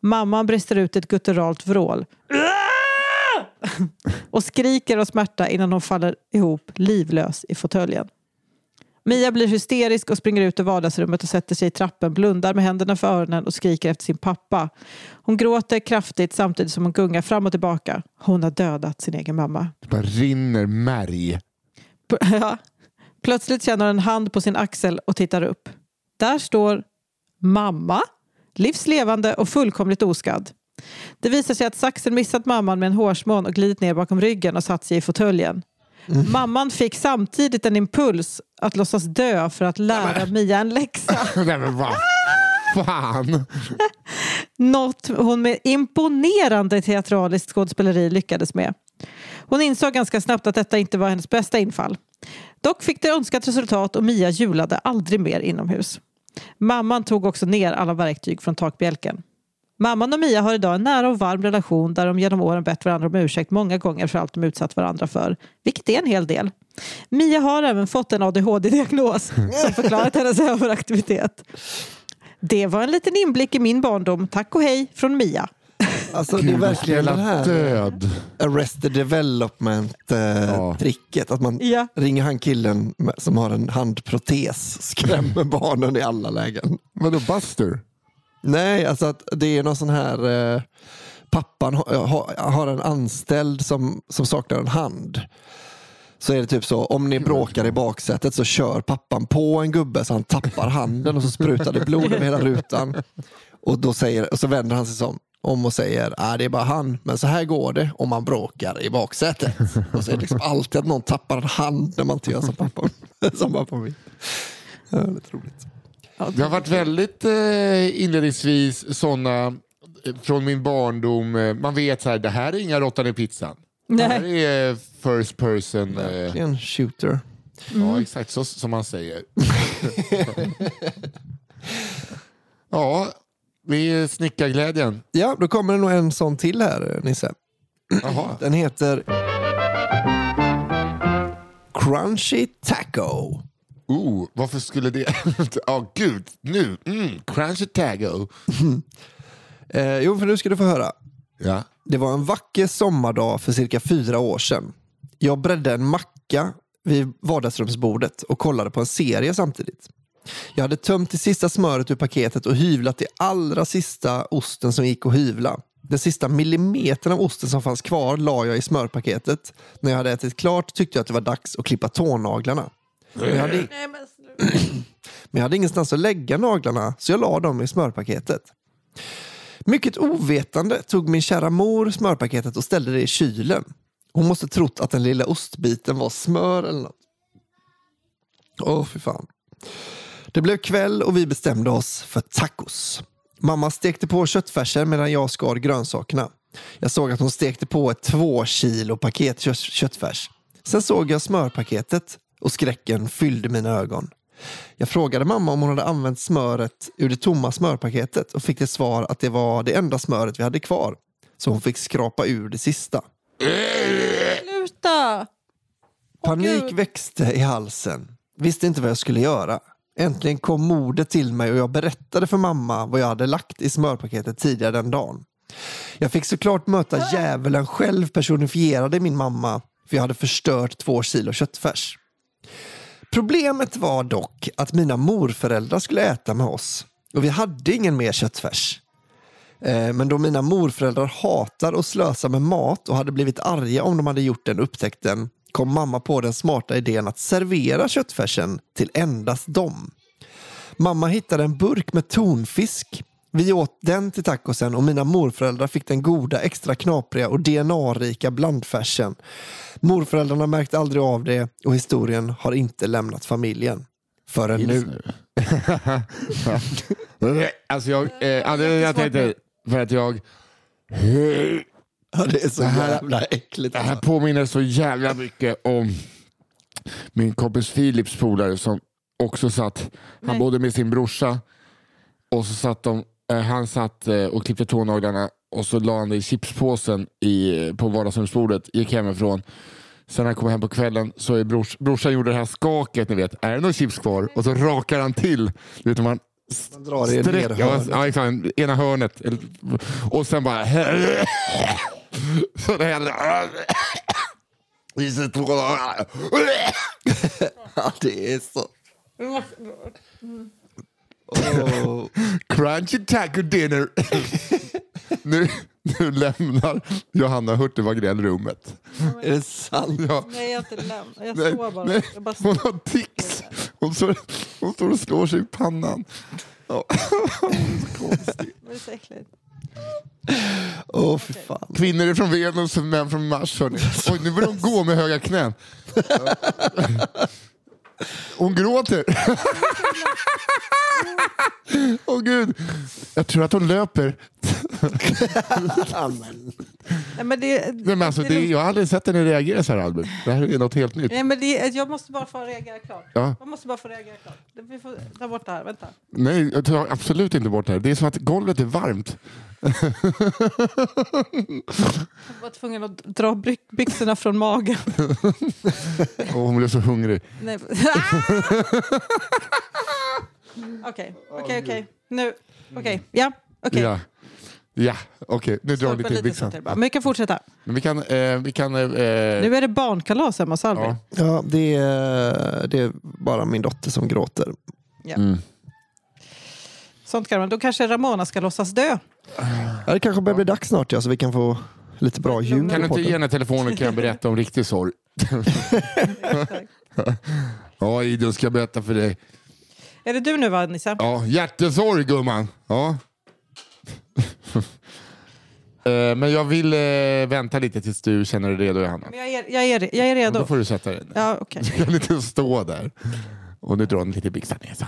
Mamman brister ut ett gutturalt vrål. och skriker av smärta innan hon faller ihop livlös i fåtöljen. Mia blir hysterisk och springer ut ur vardagsrummet och sätter sig i trappen, blundar med händerna för öronen och skriker efter sin pappa. Hon gråter kraftigt samtidigt som hon gungar fram och tillbaka. Hon har dödat sin egen mamma. Det bara rinner märg. Ja. Plötsligt känner hon en hand på sin axel och tittar upp. Där står mamma, livslevande och fullkomligt oskadd. Det visar sig att saxen missat mamman med en hårsmån och glidit ner bakom ryggen och satt sig i fåtöljen. Mamman fick samtidigt en impuls att låtsas dö för att lära Mia en läxa. Nej men vad fan. Något hon med imponerande teatraliskt skådespeleri lyckades med. Hon insåg ganska snabbt att detta inte var hennes bästa infall. Dock fick det önskat resultat och Mia julade aldrig mer inomhus. Mamman tog också ner alla verktyg från takbjälken. Mamman och Mia har idag en nära och varm relation där de genom åren bett varandra om ursäkt många gånger för allt de utsatt varandra för, vilket är en hel del. Mia har även fått en ADHD-diagnos som förklarat hennes överaktivitet. Det var en liten inblick i min barndom. Tack och hej från Mia. Alltså, det är Gud, verkligen den här död. Arrested Development-tricket. Att man Ja. ringer han killen med- som har en handprotes, skrämmer barnen i alla lägen. Vadå Buster? Nej, alltså att det är någon sån här... Eh, pappan ha, ha, har en anställd som, som saknar en hand. Så är det typ så, om ni bråkar i baksätet så kör pappan på en gubbe så han tappar handen och så sprutar det blod över hela rutan. Och, då säger, och så vänder han sig som, om och säger, ah, det är bara han, men så här går det om man bråkar i baksätet. Och så är det liksom alltid att någon tappar en hand när man inte gör som pappan, som pappan vill. Ja, det är roligt. Det har varit väldigt eh, inledningsvis sådana eh, från min barndom. Eh, man vet så här, det här är inga råttan i pizzan. Det här Nej. är first person. Eh, Det är en shooter. Ja, exakt så som man säger. ja, är snickarglädjen. Ja, då kommer det nog en sån till här, Nisse. Jaha. Den heter Crunchy Taco. Oh, varför skulle det... Ja, gud. Nu. Mm, crunchy tago. Eh, jo, för nu ska du få höra. Ja. Det var en vacker sommardag för cirka fyra år sedan. Jag bredde en macka vid vardagsrumsbordet och kollade på en serie samtidigt. Jag hade tömt det sista smöret ur paketet och hyvlat det allra sista osten som gick att hyvla. Den sista millimetern av osten som fanns kvar la jag i smörpaketet. När jag hade ätit klart tyckte jag att det var dags att klippa tånaglarna. Men jag hade, men jag hade ingenstans att lägga naglarna så jag la dem i smörpaketet. Mycket ovetande tog min kära mor smörpaketet och ställde det i kylen. Hon måste trott att den lilla ostbiten var smör eller något. Åh, fy fan. Det blev kväll och vi bestämde oss för tacos. Mamma stekte på köttfärsen medan jag skar grönsakerna. Jag såg att hon stekte på ett två kilo paket kött- köttfärs. Sen såg jag smörpaketet och skräcken fyllde mina ögon. Jag frågade mamma om hon hade använt smöret ur det tomma smörpaketet och fick till svar att det var det enda smöret vi hade kvar. Så hon fick skrapa ur det sista. Sluta! Panik växte i halsen. Visste inte vad jag skulle göra. Äntligen kom modet till mig och jag berättade för mamma vad jag hade lagt i smörpaketet tidigare den dagen. Jag fick såklart möta djävulen själv personifierad i min mamma för jag hade förstört två kilo köttfärs. Problemet var dock att mina morföräldrar skulle äta med oss och vi hade ingen mer köttfärs. Eh, Men då mina morföräldrar hatar och slösar med mat och hade blivit arga om de hade gjort den upptäckten kom mamma på den smarta idén att servera köttfärsen till endast dem. Mamma hittade en burk med tonfisk. Vi åt den till tacosen och mina morföräldrar fick den goda, extra knapriga och DNA-rika blandfärsen. Morföräldrarna märkte aldrig av det och historien har inte lämnat familjen. Förrän nu. alltså jag, eh, anledningen jag tänkte, för att jag... Ja, det är så Det här- jävla äckligt. Det här Alltså. påminner så jävla mycket om min kompis Philips polare som också satt, han Nej. bodde med sin brorsa och så satt de, eh, han satt eh, och klippte tånaglarna och så la han det i chipspåsen i, på vardagsrumsbordet, gick hemifrån. Sen när han kom hem på kvällen så är brors, brorsan gjorde det här skaket, ni vet, är det någon chips kvar? Och så rakar han till. Du vet, man Man drar i ja, nederhörnet. ja, exakt, ena hörnet. Och sen bara... Så det händer... Ja, det är så. Åh. Crunchy taco dinner. nu, nu lämnar Johanna Hurtig Wagrell rummet. Är det sant? Ja. Nej, jag har inte lämnat. Jag Nej, står bara. nej, Jag bara hon har tics. Hon står, hon står och slår sig i pannan. Ja. Hon är så konstig. Det är så äckligt. Åh, fy fan. Kvinnor är från Venus och män från Mars. Hörni. Oj, nu börjar hon gå med höga knän. Hon gråter. Åh gud. Jag tror att hon löper. Nej, men det, Nej, men alltså, det jag har aldrig sett henne reagera så här Albin. Det här är något helt nytt. Nej, men det, jag måste bara få reagera klart. Ja. Jag måste bara få reagera klart. Vi får ta bort det här. Vänta. Nej, jag tar absolut inte bort det här. Det är som att golvet är varmt. Jag var tvungen att dra byxorna från magen. Och hon blev så hungrig. Nej. Okej, okej, okej. Nu. Okej, ja. Okej. Ja. Ja, okej. Nu drar vi till lite byxan. Men vi kan fortsätta. Men vi kan... Eh, vi kan eh, Nu är det barnkalas hemma hos Albin. ja. Ja, det är, det är bara min dotter som gråter. Ja. Mm. Sånt kan man. Då kanske Ramona ska låtsas dö. Ja, det kanske börjar bli dags snart ja, så vi kan få lite bra ljud Kan du inte ge henne telefonen kan jag berätta om riktig sorg. Ja, Idun ska berätta för dig. Är det du nu va, Nissa? Ja, hjärtesorg gumman. Ja. Eh, Men jag vill eh, vänta lite tills du känner dig redo Johanna. Men Jag är, jag är, jag är Då redo. får du sätta dig. Ja, okej. Du kan inte stå där. Och nu drar hon lite byxan ner. Så.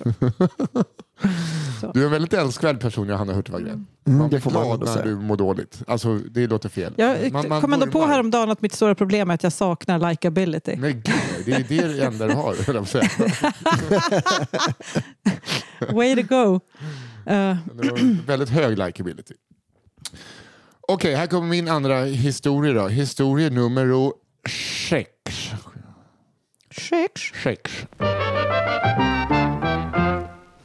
Så. Du är en väldigt älskvärd person Johanna Hurtig-Wagrén. Mm, Man det blir glad när du mår dåligt. Alltså, det låter fel. Jag Man- man kom ändå på häromdagen att mitt stora problem är att jag saknar likability. Men gud, det är det det enda du har. höll jag på att säga. Way to go. Det var väldigt hög likability. Okej, här kommer min andra historia då. Historia nummer sex. sex. Sex.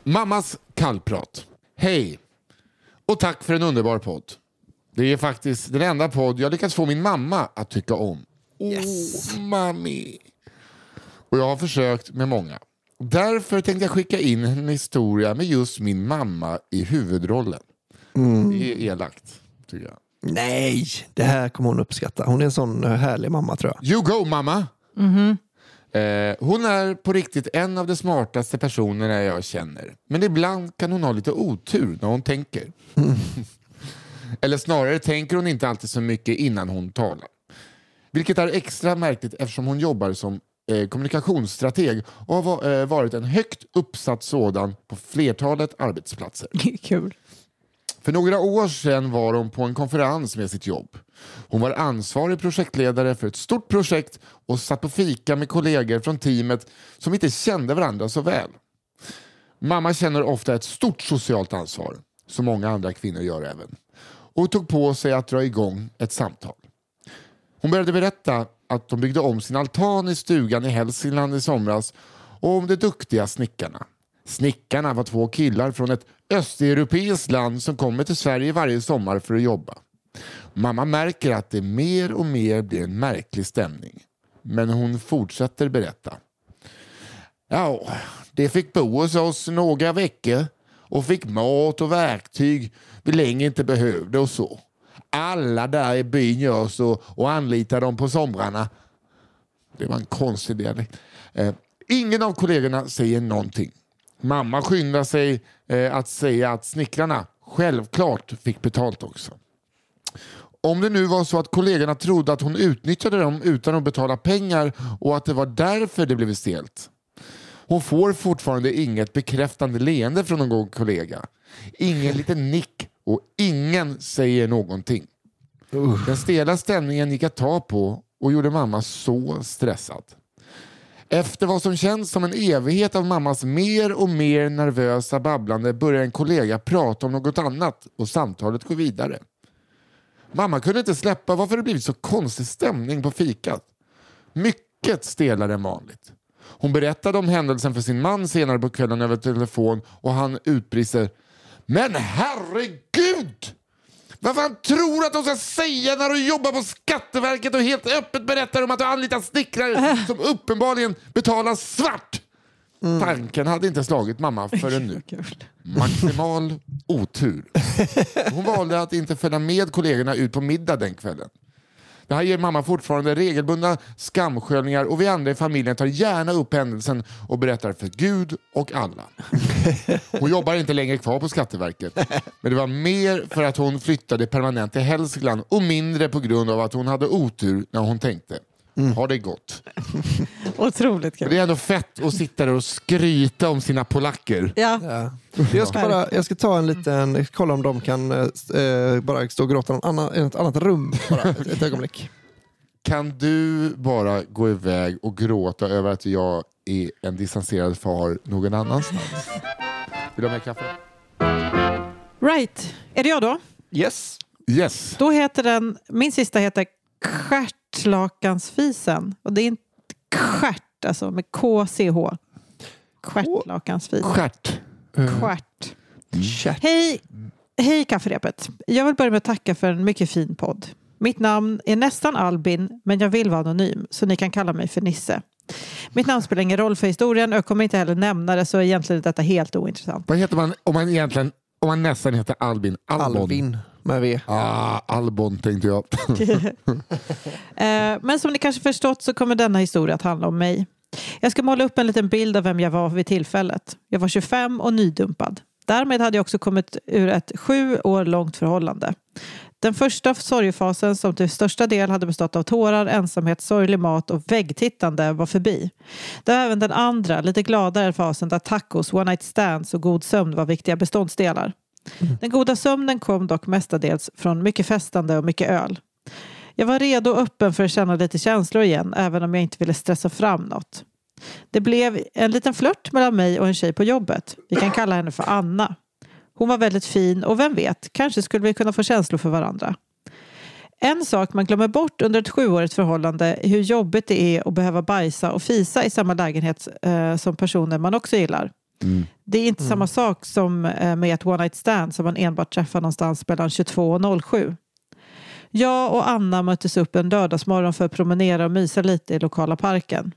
Mammas kallprat. Hej! Och tack för en underbar podd. Det är faktiskt den enda podd jag lyckats få min mamma att tycka om. Åh, mami! Och jag har försökt med många. Därför tänkte jag skicka in en historia med just min mamma i huvudrollen. Det är elakt, tycker jag. Nej, det här kommer hon uppskatta. Hon är en sån eh, härlig mamma tror jag. You go mamma! Eh, hon är på riktigt en av de smartaste personerna jag känner. Men ibland kan hon ha lite otur när hon tänker. Eller snarare tänker hon inte alltid så mycket innan hon talar. Vilket är extra märkligt eftersom hon jobbar som eh, kommunikationsstrateg och har eh, varit en högt uppsatt sådan på flertalet arbetsplatser. Kul. För några år sedan var hon på en konferens med sitt jobb. Hon var ansvarig projektledare för ett stort projekt och satt på fika med kollegor från teamet som inte kände varandra så väl. Mamma känner ofta ett stort socialt ansvar, som många andra kvinnor gör även, och tog på sig att dra igång ett samtal. Hon började berätta att de byggde om sin altan i stugan i Hälsingland i somras och om de duktiga snickarna. Snickarna var två killar från ett östeuropeiskt land som kommer till Sverige varje sommar för att jobba. Mamma märker att det mer och mer blir en märklig stämning. Men hon fortsätter berätta. Ja, de fick bo hos oss några veckor och fick mat och verktyg vi länge inte behövde och så. Alla där i byn gör så och anlitar dem på somrarna. Det var en konstig dialekt. Eh, ingen av kollegorna säger någonting. Mamma skyndar sig eh, att säga att snickarna självklart fick betalt också. Om det nu var så att kollegorna trodde att hon utnyttjade dem utan att betala pengar och att det var därför det blev stelt. Hon får fortfarande inget bekräftande leende från någon kollega. Ingen liten nick och ingen säger någonting. Den stela stämningen gick att ta på och gjorde mamma så stressad. Efter vad som känns som en evighet av mammas mer och mer nervösa babblande börjar en kollega prata om något annat och samtalet går vidare. Mamma kunde inte släppa varför det blivit så konstig stämning på fikat. Mycket stelare än vanligt. Hon berättade om händelsen för sin man senare på kvällen över telefon och han utbrister Men herregud! Vad fan tror du att de ska säga när du jobbar på Skatteverket och helt öppet berättar om att du anlitat snickrare som uppenbarligen betalar svart? Tanken hade inte slagit mamma förrän nu. Maximal otur. Hon valde att inte följa med kollegorna ut på middag den kvällen. Det här ger mamma fortfarande regelbundna skamsköljningar och vi andra i familjen tar gärna upp händelsen och berättar för Gud och alla. Hon jobbar inte längre kvar på Skatteverket. Men det var mer för att hon flyttade permanent till Hälsingland och mindre på grund av att hon hade otur när hon tänkte. Har det gått? Otroligt kul. det är ändå fett att sitta där och skryta om sina polacker. Ja. Ja. Jag, ska bara, jag ska ta en liten, kolla om de kan eh, bara stå och gråta i någon annan, ett annat rum bara, ett, ett ögonblick. Kan du bara gå iväg och gråta över att jag är en distanserad far någon annanstans? Vill du ha mer kaffe? Right. Är det jag då? Yes. Yes. Då heter den, min sista heter Stjärtlakansfisen. Och det är inte stjärt, alltså med K-C-H. Stjärtlakansfisen. Stjärt. Stjärt. Chat. Hej, Hej kafferepet! Jag vill börja med att tacka för en mycket fin podd. Mitt namn är nästan Albin, men jag vill vara anonym, så ni kan kalla mig för Nisse. Mitt namn spelar ingen roll för historien och jag kommer inte heller nämna det, så egentligen är detta helt ointressant. Vad heter man om man egentligen, om man nästan heter Albin? Albon. Alvin med V. Ah, Albon tänkte jag. Eh, Men som ni kanske förstått så kommer denna historia att handla om mig. Jag ska måla upp en liten bild av vem jag var vid tillfället. Jag var 25 och nydumpad. Därmed hade jag också kommit ur ett sju år långt förhållande. Den första sorgefasen som till största del hade bestått av tårar, ensamhet, sorglig mat och väggtittande var förbi. Det var även den andra, lite gladare fasen där tacos, one night stands och god sömn var viktiga beståndsdelar. Mm. Den goda sömnen kom dock mestadels från mycket festande och mycket öl. Jag var redo och öppen för att känna lite känslor igen, även om jag inte ville stressa fram något. Det blev en liten flört mellan mig och en tjej på jobbet. Vi kan kalla henne för Anna. Hon var väldigt fin och vem vet, kanske skulle vi kunna få känslor för varandra. En sak man glömmer bort under ett sjuårigt förhållande är hur jobbigt det är att behöva bajsa och fisa i samma lägenhet eh, som personer man också gillar. Det är inte samma sak som eh, med ett one night stand som man enbart träffar någonstans mellan 22 och 07. Jag och Anna möttes upp en lördagsmorgon för att promenera och mysa lite i lokala parken.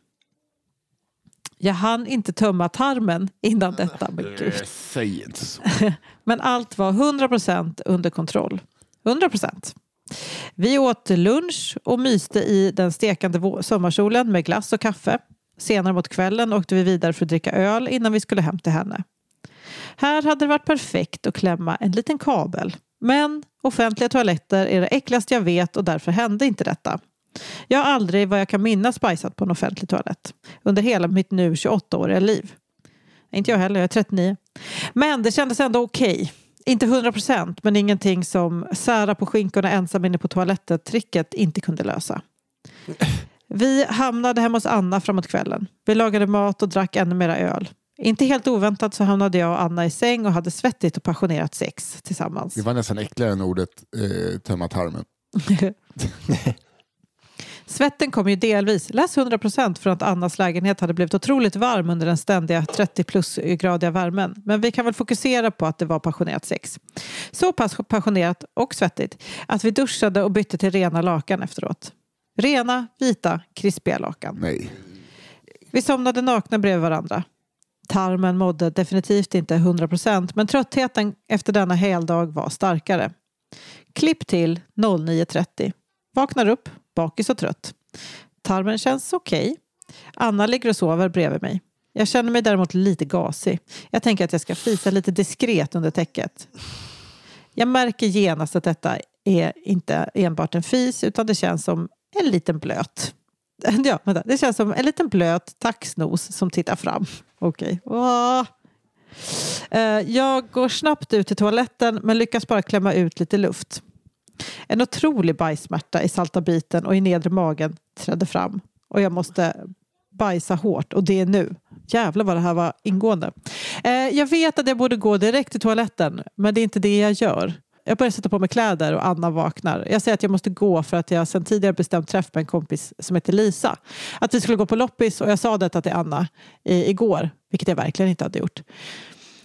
Jag hann inte tömma tarmen innan detta, men gud. Säg inte så. Men allt var 100% under kontroll. 100%. Vi åt lunch och myste i den stekande sommarsolen med glass och kaffe. Senare mot kvällen åkte vi vidare för att dricka öl innan vi skulle hem till henne. Här hade det varit perfekt att klämma en liten kabel. Men offentliga toaletter är det äckligaste jag vet och därför hände inte detta. Jag har aldrig vad jag kan minnas bajsat på en offentlig toalett. Under hela mitt nu 28-åriga liv. Inte jag heller, jag är 39. Men det kändes ändå okej. Inte 100 procent, men ingenting som sära på skinkorna ensam inne på toaletten-tricket inte kunde lösa. Vi hamnade hemma hos Anna framåt kvällen. Vi lagade mat och drack ännu mera öl. Inte helt oväntat så hamnade jag och Anna i säng och hade svettigt och passionerat sex tillsammans. Det var nästan äckligare än ordet eh, tömma tarmen. Svetten kom ju delvis, läs 100% från att Annas lägenhet hade blivit otroligt varm under den ständiga 30 plus-gradiga värmen. Men vi kan väl fokusera på att det var passionerat sex. Så pass passionerat och svettigt att vi duschade och bytte till rena lakan efteråt. Rena, vita, krispiga lakan. Nej. Vi somnade nakna bredvid varandra. Tarmen mådde definitivt inte 100% men tröttheten efter denna heldag var starkare. Klipp till 09.30. Vaknar upp, bakis och trött. Tarmen känns okej. Anna ligger och sover bredvid mig. Jag känner mig däremot lite gasig. Jag tänker att jag ska fisa lite diskret under täcket. Jag märker genast att detta är inte enbart en fis utan det känns som en liten blöt. Ja, vänta. Det känns som en liten blöt taxnos som tittar fram. Okej. Okay. Eh, jag går snabbt ut till toaletten men lyckas bara klämma ut lite luft. En otrolig bajssmärta i salta biten och i nedre magen trädde fram. Och jag måste bajsa hårt och det är nu. Jävlar vad det här var ingående. Eh, jag vet att jag borde gå direkt till toaletten men det är inte det jag gör. Jag börjar sätta på mig kläder och Anna vaknar. Jag säger att jag måste gå för att jag sedan tidigare bestämt träff med en kompis som heter Lisa. Att vi skulle gå på loppis och jag sa detta till Anna i, igår, vilket jag verkligen inte hade gjort.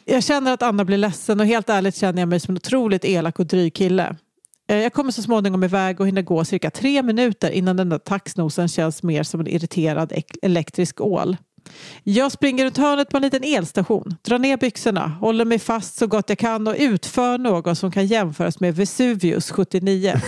Jag känner att Anna blir ledsen och helt ärligt känner jag mig som en otroligt elak och dryg kille. Eh, jag kommer så småningom iväg och hinner gå cirka tre minuter innan den där taxnosen känns mer som en irriterad elektrisk ål. Jag springer runt hörnet på en liten elstation, drar ner byxorna, håller mig fast så gott jag kan och utför något som kan jämföras med Vesuvius 79.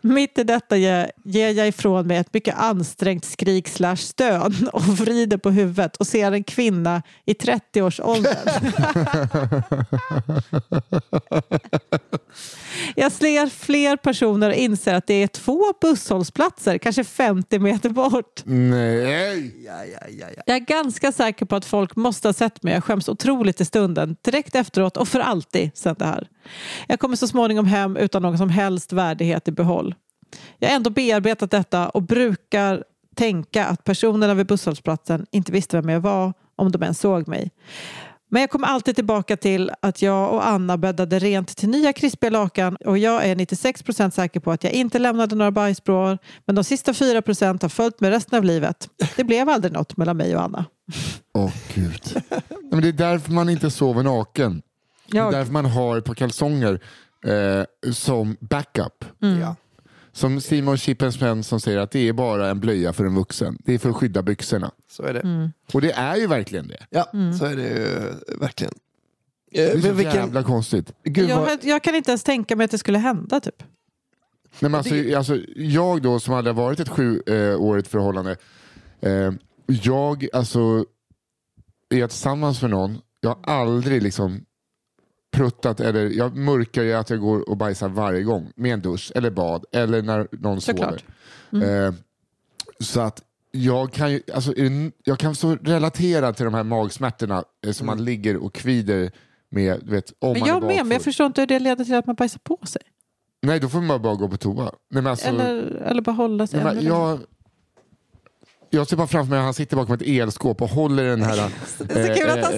Mitt i detta ger jag ifrån mig ett mycket ansträngt skrik slash stön och vrider på huvudet och ser en kvinna i 30-årsåldern. Jag ser fler personer och inser att det är två busshållplatser, kanske 50 meter bort. Nej. Ja, ja, ja, ja. Jag är ganska säker på att folk måste ha sett mig. Jag skäms otroligt i stunden, direkt efteråt och för alltid sen det här. Jag kommer så småningom hem utan någon som helst värdighet i behåll. Jag har ändå bearbetat detta och brukar tänka att personerna vid busshållplatsen inte visste vem jag var om de ens såg mig. Men jag kommer alltid tillbaka till att jag och Anna bäddade rent till nya krispiga lakan och jag är 96% säker på att jag inte lämnade några bajsbråar men de sista 4% har följt med resten av livet. Det blev aldrig något mellan mig och Anna. Åh gud. Nej, Men det är därför man inte sover naken. Det är därför man har ett par kalsonger eh, som backup. Ja. Som Simon Chippen Svensson säger att det är bara en blöja för en vuxen. Det är för att skydda byxorna. Så är det. Mm. Och det är ju verkligen det. Ja, så är det ju verkligen. Det är Eh, så men vilken, jävla konstigt. gud vad, jag, jag kan inte ens tänka mig att det skulle hända. Typ. Nej, men alltså, alltså, jag då som hade varit ett sjuårigt förhållande. Eh, jag alltså, är jag tillsammans med någon. Jag har aldrig liksom pruttat eller jag mörkar ju att jag går och bajsar varje gång med en dusch eller bad eller när någon Såklart. sover. Eh, så att jag kan, ju, alltså, jag kan så relatera till de här magsmärtorna eh, som man ligger och kvider med. Vet, om Men man jag är med, men jag förstår inte hur det leder till att man bajsar på sig. Nej, då får man bara gå på toa. Nej, men alltså, eller, eller bara hålla sig. Nej, men jag, jag ser bara framför mig att han sitter bakom ett elskåp och håller den här eh,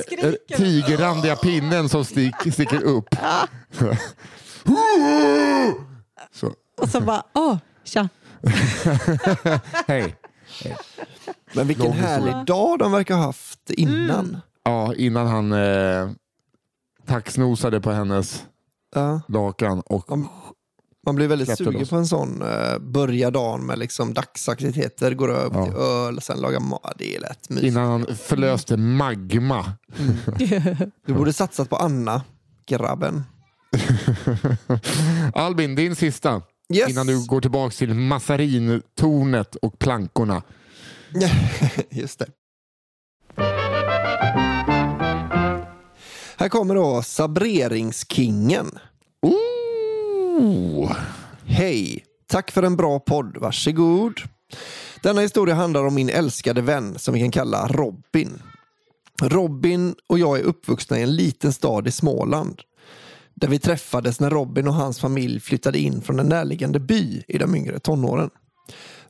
skriker. eh, tigerrandiga pinnen som stick, sticker upp. Så, Och så bara, åh, tja. hej. men vilken Lång härlig dag de verkar ha haft innan. Mm. Ja, innan han eh, taxnosade på hennes Ja. lakan och Man, blir väldigt Släppte sugen på en sån uh, börja dagen med liksom dagsaktiviteter, går över Ja. till öl, sen laga mat. Det är lätt mysigt. innan han förlöste magma. Du borde satsat på Anna, grabben. Albin, din sista. Yes. Innan du går tillbaka till Massarintornet och plankorna. Just det. Här kommer då sabreringskingen. Hej! Tack för en bra podd, varsågod. Denna historia handlar om min älskade vän som vi kan kalla Robin. Robin och jag är uppvuxna i en liten stad i Småland. Där vi träffades när Robin och hans familj flyttade in från en närliggande by i de yngre tonåren.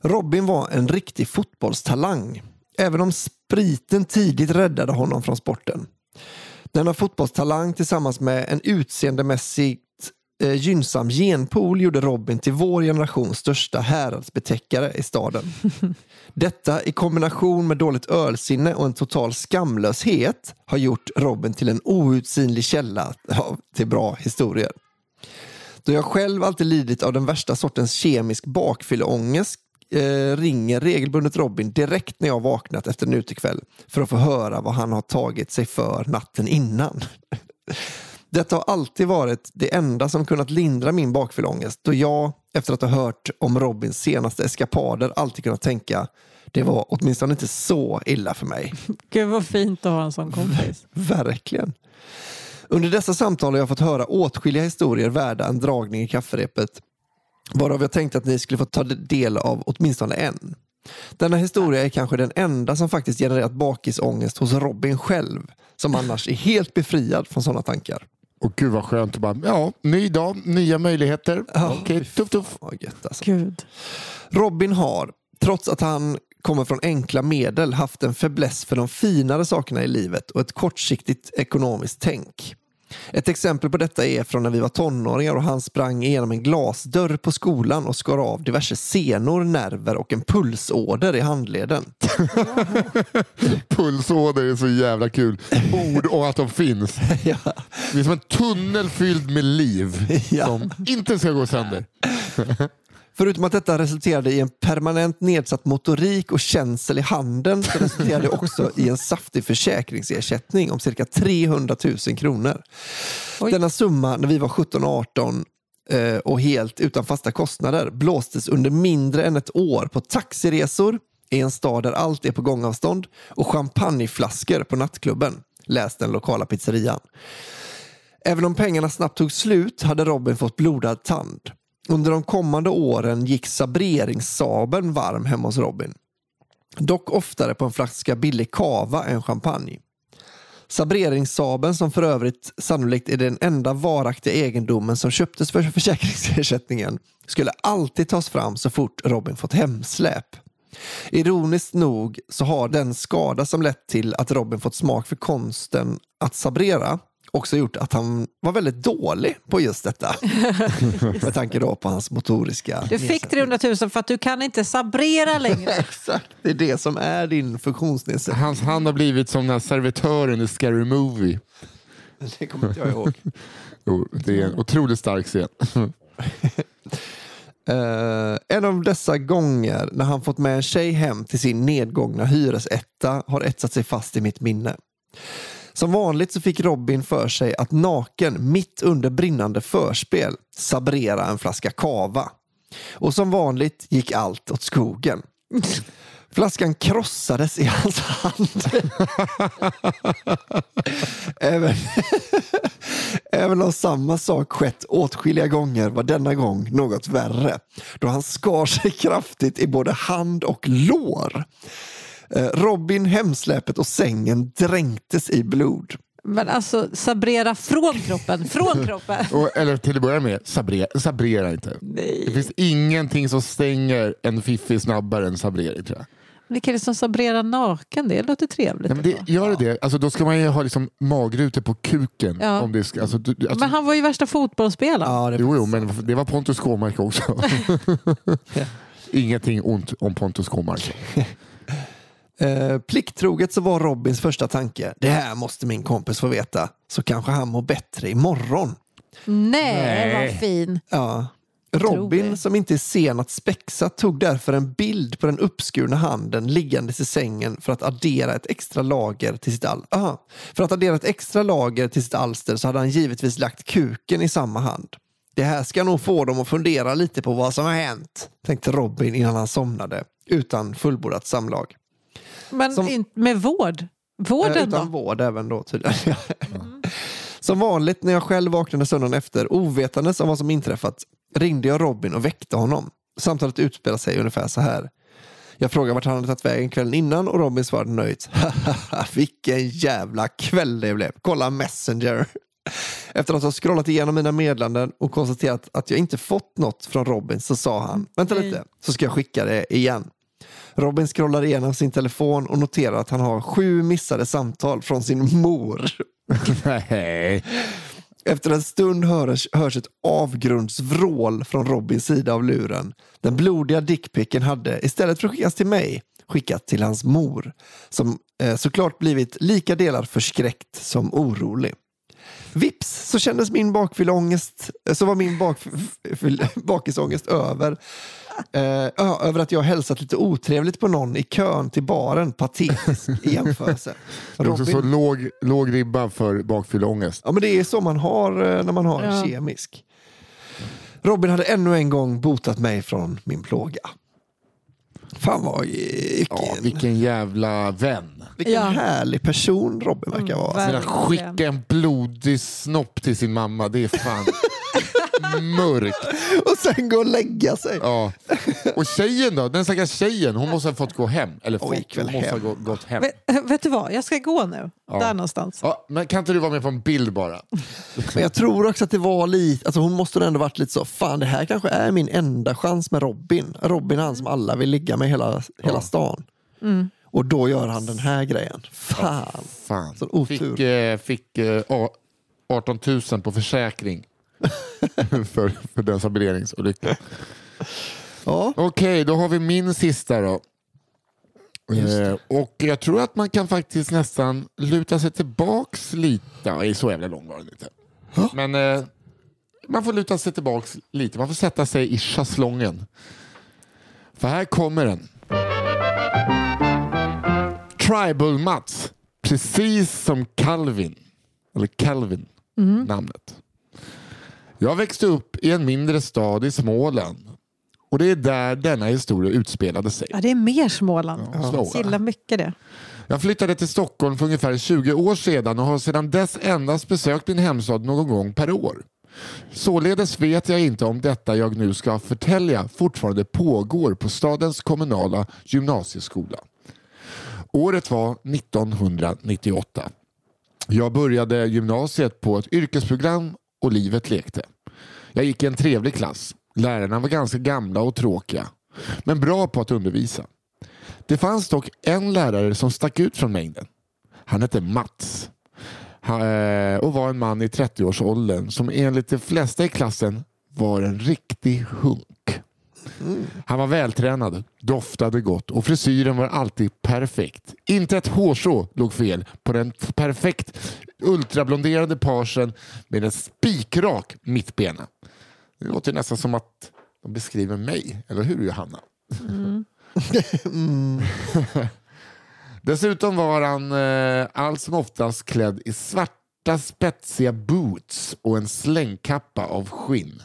Robin var en riktig fotbollstalang. Även om spriten tidigt räddade honom från sporten. Denna fotbollstalang tillsammans med en utseendemässigt eh, gynnsam genpool gjorde Robin till vår generations största häradsbetäckare i staden. Detta i kombination med dåligt ölsinne och en total skamlöshet har gjort Robin till en outsinlig källa till bra historier. Då jag själv alltid lidit av den värsta sortens kemisk bakfylleångest eh, ringer regelbundet Robin direkt när jag vaknat efter en utekväll för att få höra vad han har tagit sig för natten innan. Detta har alltid varit det enda som kunnat lindra min bakfylleångest då jag, efter att ha hört om Robins senaste eskapader, alltid kunnat tänka det var åtminstone inte så illa för mig. Gud vad fint att ha en sån kompis. Verkligen. Under dessa samtal har jag fått höra åtskilliga historier värda en dragning i kafferepet varav jag tänkte att ni skulle få ta del av åtminstone en. Denna historia är kanske den enda som faktiskt genererat bakisångest hos Robin själv som annars är helt befriad från sådana tankar. Och gud vad skönt att bara, ja, ny dag, nya möjligheter. Ja, Okej, tuff tuff. Vad gött alltså. Gud. Robin har, trots att han kommer från enkla medel, haft en fäbless för de finare sakerna i livet och ett kortsiktigt ekonomiskt tänk. Ett exempel på detta är från när vi var tonåringar och han sprang igenom en glasdörr på skolan och skar av diverse senor, nerver och en pulsåder i handleden. Pulsåder är så jävla kul. Ord och att de finns. ja. Det är som en tunnel fylld med liv Ja. som inte ska gå sönder. Förutom att detta resulterade i en permanent nedsatt motorik och känsel i handen så resulterade det också i en saftig försäkringsersättning om cirka 300 000 kronor. Oj. Denna summa när vi var 17-18 eh, och helt utan fasta kostnader blåstes under mindre än ett år på taxiresor i en stad där allt är på gångavstånd och champagneflaskor på nattklubben, läs den lokala pizzerian. Även om pengarna snabbt tog slut hade Robin fått blodad tand. Under de kommande åren gick sabreringssabeln varm hemma hos Robin. Dock oftare på en flaska billig kava än champagne. Sabreringssabeln som för övrigt sannolikt är den enda varaktiga egendomen som köptes för försäkringsersättningen skulle alltid tas fram så fort Robin fått hemsläp. Ironiskt nog så har den skada som lett till att Robin fått smak för konsten att sabrera också gjort att han var väldigt dålig på just detta. Med tanke då på hans motoriska Du fick nedsättning. 300 000 för att du kan inte sabrera längre. Exakt, det är det som är din funktionsnedsättning. Hans hand har blivit som den här servitören i Scary Movie. Det kommer inte jag ihåg. Jo, det är en otroligt stark scen. Eh, en av dessa gånger när han fått med en tjej hem till sin nedgångna hyresetta har etsat sig fast i mitt minne. Som vanligt så fick Robin för sig att naken mitt under brinnande förspel sabrera en flaska kava. Och som vanligt gick allt åt skogen. Flaskan krossades i hans hand. även, även om samma sak skett åtskilliga gånger var denna gång något värre. Då han skar sig kraftigt i både hand och lår. Eh, Robin, hemsläpet och sängen dränktes i blod. Men alltså sabrera från kroppen, från kroppen. Och, eller till att börja med, sabrera, sabrera inte. Nej. Det finns ingenting som stänger en fiffi snabbare än sabrering tror jag. Vilka är det som sabrerar naken? Det låter trevligt. Nej, men det, gör det det? Alltså, då ska man ju ha liksom magrutor på kuken. Ja. Om det ska, alltså, du, alltså, Men han var ju värsta fotbollsspelaren. Ja, det Jo, jo, men det var Pontus Kåmark också. Ingenting ont om Pontus Kåmark. Eh, plikttroget så var Robins första tanke, det här måste min kompis få veta, så kanske han mår bättre imorgon. Nej, Nej. vad fin. Ja. Robin, som inte är sen att spexa, tog därför en bild på den uppskurna handen liggandes i sängen för att addera ett extra lager till sitt al- Aha. För att addera ett extra lager till sitt alster så hade han givetvis lagt kuken i samma hand. Det här ska nog få dem att fundera lite på vad som har hänt, tänkte Robin innan han somnade, utan fullbordat samlag. Men Som- in, med vård? Vården Eh, utan då? vård även då tydligen. Som vanligt när jag själv vaknade söndagen efter, ovetandes om vad som inträffat, ringde jag Robin och väckte honom. Samtalet utspelade sig ungefär så här. Jag frågade vart han hade tagit vägen kvällen innan och Robin svarade nöjt. Vilken jävla kväll det blev. Kolla Messenger. Efter att ha scrollat igenom mina meddelanden och konstaterat att jag inte fått något från Robin så sa han, vänta lite, så ska jag skicka det igen. Robin scrollar igenom sin telefon och noterar att han har sju missade samtal från sin mor. Nej. Efter en stund hörs, hörs ett avgrundsvrål från Robins sida av luren. Den blodiga dickpicken hade, istället för att skickas till mig, skickat till hans mor. Som eh, såklart blivit lika delar förskräckt som orolig. Vips så kändes min bakfylleångest, eh, så var min bak, bakisångest över. Eh, över att jag hälsat lite otrevligt på någon i kön till baren. Patetisk i jämförelse. Det är också så låg, låg ribba för bakfylleångest. Ja, men det är så man har eh, när man har Ja. kemisk. Robin hade ännu en gång botat mig från min plåga. Fan vad vilken, Ja, vilken jävla vän. vilken Ja. härlig person Robin verkar Mm, vara. Menar, skicka en blodig snopp till sin mamma, det är fan mörkt. Och sen gå och lägga sig. Ja. Och tjejen då? Den stackars tjejen, hon måste ha fått gå hem. Eller fått, hon måste hem. ha gå, gått hem. Vet, vet du vad, jag ska gå nu. Ja. Där någonstans. Ja, men kan inte du vara med på en bild bara? Men jag tror också att det var lite, alltså hon måste ändå varit lite så, fan det här kanske är min enda chans med Robin. Robin är han som alla vill ligga med hela, hela Ja. stan. Mm. Och då gör han den här grejen. Fan. Fan. Sån otur. Fick, eh, fick eh, a- 18 000 på försäkring. för, för den saboteringsolyckan. Ja. Okej, då har vi min sista då. Eh, och jag tror att man kan faktiskt nästan luta sig tillbaks lite. Ja, är så jävla lång var den inte. Men eh, man får luta sig tillbaks lite. Man får sätta sig i schäslongen. För här kommer den. Tribal Mats. Precis som Calvin. Eller Calvin, namnet. Jag växte upp i en mindre stad i Småland. Och det är där denna historia utspelade sig. Ja, det är mer Småland. Ja, Jag gillar mycket det. Jag flyttade till Stockholm för ungefär 20 år sedan och har sedan dess endast besökt min hemstad någon gång per år. Således vet jag inte om detta jag nu ska förtälja fortfarande pågår på stadens kommunala gymnasieskola. Året var 1998. Jag började gymnasiet på ett yrkesprogram och livet lekte. Jag gick i en trevlig klass. Lärarna var ganska gamla och tråkiga, men bra på att undervisa. Det fanns dock en lärare som stack ut från mängden. Han hette Mats eh, och var en man i 30-årsåldern som enligt de flesta i klassen var en riktig hunk. Han var vältränad, doftade gott och frisyren var alltid perfekt. Inte ett hårstrå låg fel på den perfekt ultrablonderade parsen med en spikrak mittbena. Det låter nästan som att de beskriver mig, eller hur Johanna? Dessutom var han eh, allt som oftast klädd i svarta spetsiga boots och en slängkappa av skinn.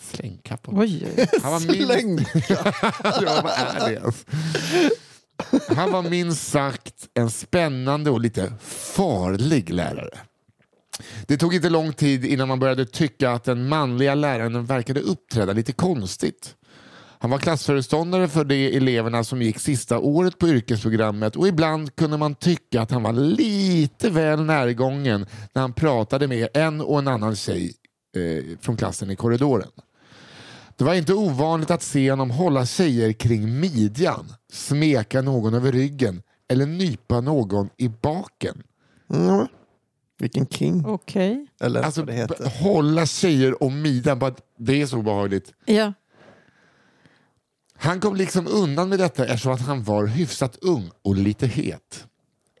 Slängkappa? Oj. Han var minst, Släng. ja, vad är det ens? Han var minst sagt en spännande och lite farlig lärare. Det tog inte lång tid innan man började tycka att den manliga läraren verkade uppträda lite konstigt. Han var klassföreståndare för de eleverna som gick sista året på yrkesprogrammet och ibland kunde man tycka att han var lite väl närgången när han pratade med en och en annan tjej eh, från klassen i korridoren. Det var inte ovanligt att se honom hålla tjejer kring midjan, smeka någon över ryggen eller nypa någon i baken. Mm. Vilken king. Okej. Eller Alltså vad det heter. hålla tjejer om midjan, bara det är så obehagligt. Ja. Han kom liksom undan med detta eftersom att han var hyfsat ung och lite het.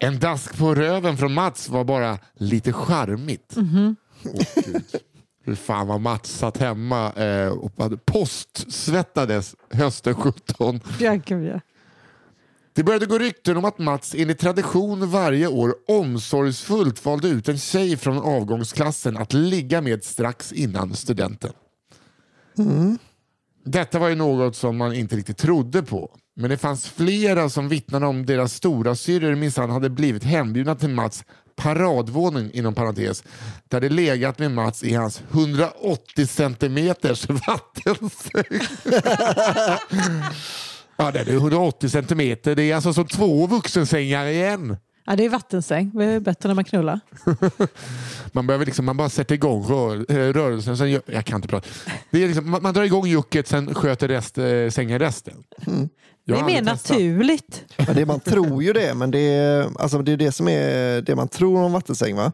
En dask på röven från Mats var bara lite charmigt. Åh, Hur fan vad Mats satt hemma eh, och postsvettades hösten 17. Ja, gud, ja. Det började gå rykten om att Mats enligt tradition varje år omsorgsfullt valde ut en tjej från avgångsklassen att ligga med strax innan studenten. Detta var ju något som man inte riktigt trodde på. Men det fanns flera som vittnade om deras stora syrror minsann hade blivit hembjudna till Mats paradvåning inom parentes där det legat med Mats i hans 180 centimeters vattensäng. Ja, det är 180 centimeter. Det är alltså som två vuxensängar igen. ja, det är vattensäng. Det är bättre när man knullar. Man, behöver liksom, man bara sätter igång rör, eh, rörelsen. Sen gör, jag kan inte prata. Det är liksom, man, man drar igång jucket, sen sköter rest, eh, sängen resten. Jag det är mer naturligt. Ja, det, man tror ju det, men det är, alltså, det är det som är det man tror om vattensäng. Va?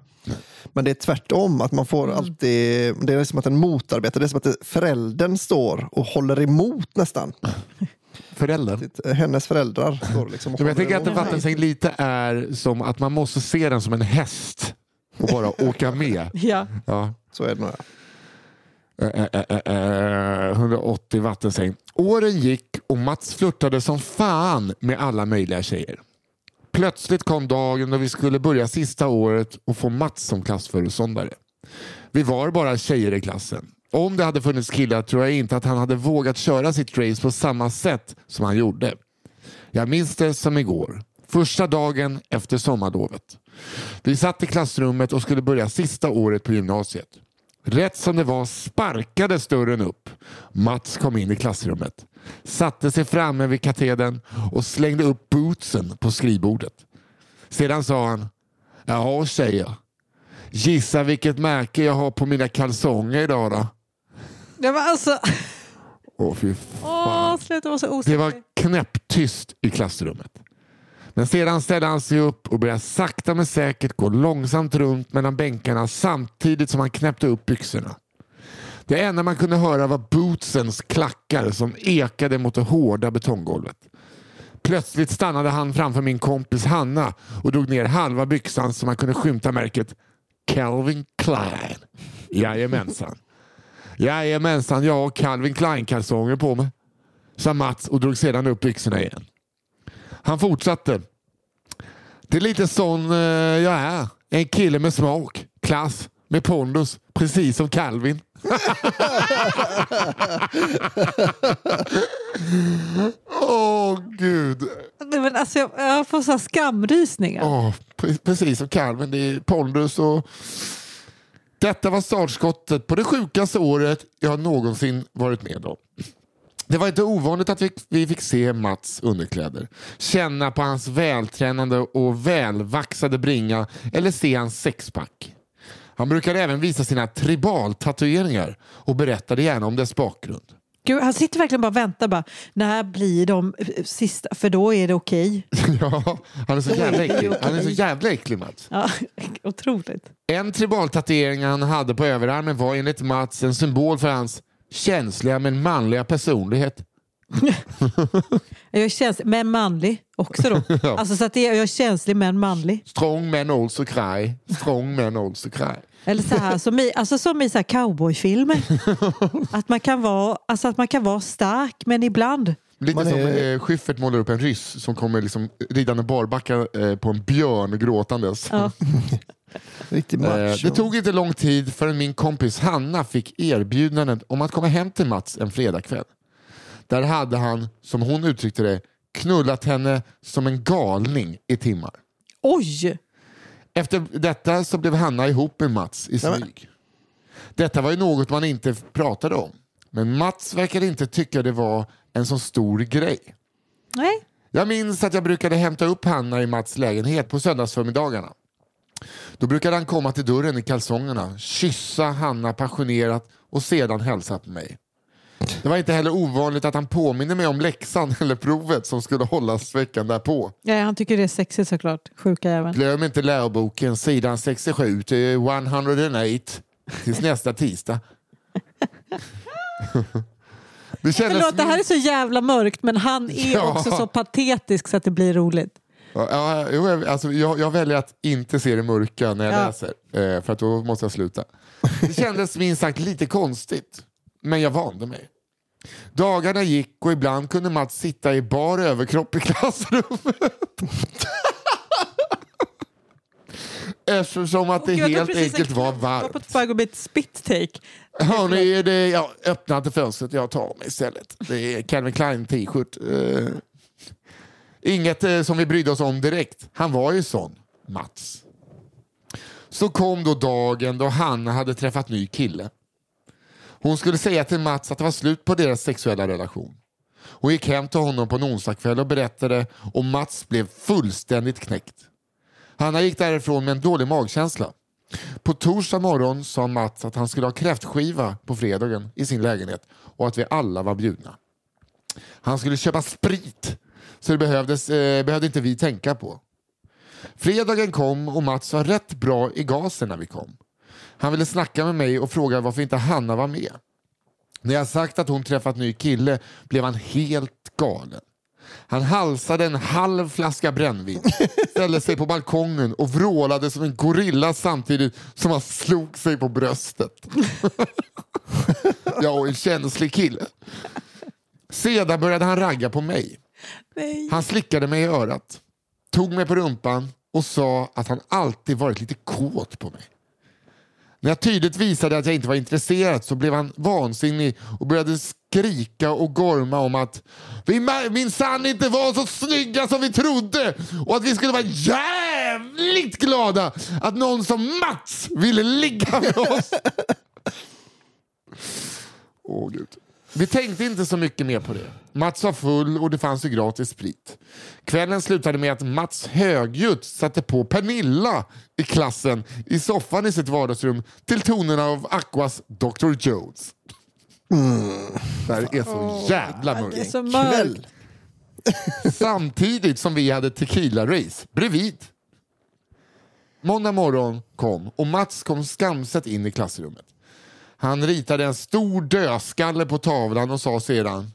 Men det är tvärtom, att man får mm. alltid, det är som att den motarbetar, det är som att föräldern står och håller emot nästan. Föräldrar? Hennes föräldrar. Står liksom och jag tänker att en vattensäng lite är som att man måste se den som en häst och bara åka med. ja. ja, så är det nog. Ja. Äh, äh, äh, 80 vattensäng. Åren gick och Mats flörtade som fan med alla möjliga tjejer. Plötsligt kom dagen då vi skulle börja sista året och få Mats som klassföreståndare. Vi var bara tjejer i klassen. Om det hade funnits killar tror jag inte att han hade vågat köra sitt race på samma sätt som han gjorde. Jag minns det som igår. Första dagen efter sommarlovet. Vi satt i klassrummet och skulle börja sista året på gymnasiet. Rätt som det var sparkades dörren upp. Mats kom in i klassrummet, satte sig framme vid katedern och slängde upp bootsen på skrivbordet. Sedan sa han, Jaha tjejer, gissa vilket märke jag har på mina kalsonger idag då? Det var alltså... Åh fy fan. Åh, sluta vara så Det var knäpptyst i klassrummet. Men sedan ställde han sig upp och började sakta men säkert gå långsamt runt mellan bänkarna samtidigt som han knäppte upp byxorna. Det enda man kunde höra var bootsens klackar som ekade mot det hårda betonggolvet. Plötsligt stannade han framför min kompis Hanna och drog ner halva byxan så man kunde skymta märket Calvin Klein. Jajamensan. Jajamensan, jag har Calvin Klein-kalsonger på mig sa Mats och drog sedan upp byxorna igen. Han fortsatte. Det är lite sån eh, jag är. En kille med smak, klass, med pondus, precis som Calvin. Åh gud. Nej, Men alltså, jag, jag får så här skamrysningar. Åh, pre- precis som Calvin. Det är pondus och... Detta var startskottet på det sjukaste året jag någonsin varit med om. Det var inte ovanligt att vi, vi fick se Mats underkläder, känna på hans vältränade och välvaxade bringa eller se hans sexpack. Han brukade även visa sina tribaltatueringar och berättade gärna om dess bakgrund. Gud, han sitter verkligen bara och väntar. Bara, när blir de eh, sista? För då är det okej. Ja, han är så jävla äcklig. Han är så jävla äcklig Mats. Ja, otroligt. En tribaltatuering han hade på överarmen var enligt Mats en symbol för hans känsliga men manliga personlighet. Jag är känslig, men manlig också då. Alltså så att jag är känslig men manlig. Strong men also cry. Strong men also cry. Eller så här, som i, alltså som i så cowboyfilmer. Att man, kan vara, alltså att man kan vara stark men ibland. Lite Man som är- eh, Schyffert målar upp en ryss som kommer liksom ridande barbacka eh, på en björn gråtandes. Ja. Riktigt Eh, macho. det tog inte lång tid förrän min kompis Hanna fick erbjudandet om att komma hem till Mats en fredagkväll. Där hade han, som hon uttryckte det, knullat henne som en galning i timmar. Oj! Efter detta så blev Hanna ihop med Mats i smyg. Detta var ju något man inte pratade om. Men Mats verkade inte tycka det var en så stor grej. Nej. Jag minns att jag brukade hämta upp Hanna i Mats lägenhet på söndagsförmiddagarna. Då brukade han komma till dörren i kalsongerna, kyssa Hanna passionerat och sedan hälsa på mig. Det var inte heller ovanligt att han påminner mig om läxan eller provet som skulle hållas veckan därpå. Ja, han tycker det är sexigt såklart. Sjuka jäveln. Glöm inte läroboken, sidan 67 till 108 tills nästa tisdag. Det kändes Förlåt, det här är så jävla mörkt men han är Ja. också så patetisk så att det blir roligt. Ja, jag- alltså, jag, jag väljer att inte se det mörka när jag Ja. läser, eh, för att då måste jag sluta. Det kändes minst sagt lite konstigt, men jag vande mig. Dagarna gick och ibland kunde Mats sitta i bar överkropp i klassrummet. Eftersom att det jag helt precis enkelt var Jag var på varmt. väg att bli ett spit-take. Hörni, är det, ja, öppna inte fönstret, jag tar mig istället. Det är Calvin Klein t-shirt. Eh, inget eh, som vi brydde oss om direkt. Han var ju sån, Mats. Så kom då dagen då Hanna hade träffat ny kille. Hon skulle säga till Mats att det var slut på deras sexuella relation. Hon gick hem till honom på en onsdagkväll och berättade och Mats blev fullständigt knäckt. Hanna gick därifrån med en dålig magkänsla. På torsdag morgon sa Mats att han skulle ha kräftskiva på fredagen i sin lägenhet och att vi alla var bjudna. Han skulle köpa sprit, så det behövdes, eh, behövde inte vi tänka på. Fredagen kom och Mats var rätt bra i gasen när vi kom. Han ville snacka med mig och fråga varför inte Hanna var med. När jag sagt att hon träffat ny kille blev han helt galen. Han halsade en halv flaska brännvin, ställde sig på balkongen och vrålade som en gorilla samtidigt som han slog sig på bröstet. Jag är en känslig kille. Sedan började han ragga på mig. Nej. Han slickade mig i örat, tog mig på rumpan och sa att han alltid varit lite kåt på mig. När jag tydligt visade att jag inte var intresserad så blev han vansinnig och började skrika och gorma om att vi minsann inte var så snygga som vi trodde och att vi skulle vara jävligt glada att någon som Mats ville ligga med oss. Åh gud. Vi tänkte inte så mycket mer på det. Mats var full och det fanns ju gratis sprit. Kvällen slutade med att Mats högljutt satte på Pernilla i klassen i soffan i sitt vardagsrum till tonerna av Aquas Dr. Jones. Det här är så jävla Det är mörkt. så mörkt. Samtidigt som vi hade tequila-race bredvid. Måndag morgon kom och Mats kom skamset in i klassrummet. Han ritade en stor dödskalle på tavlan och sa sedan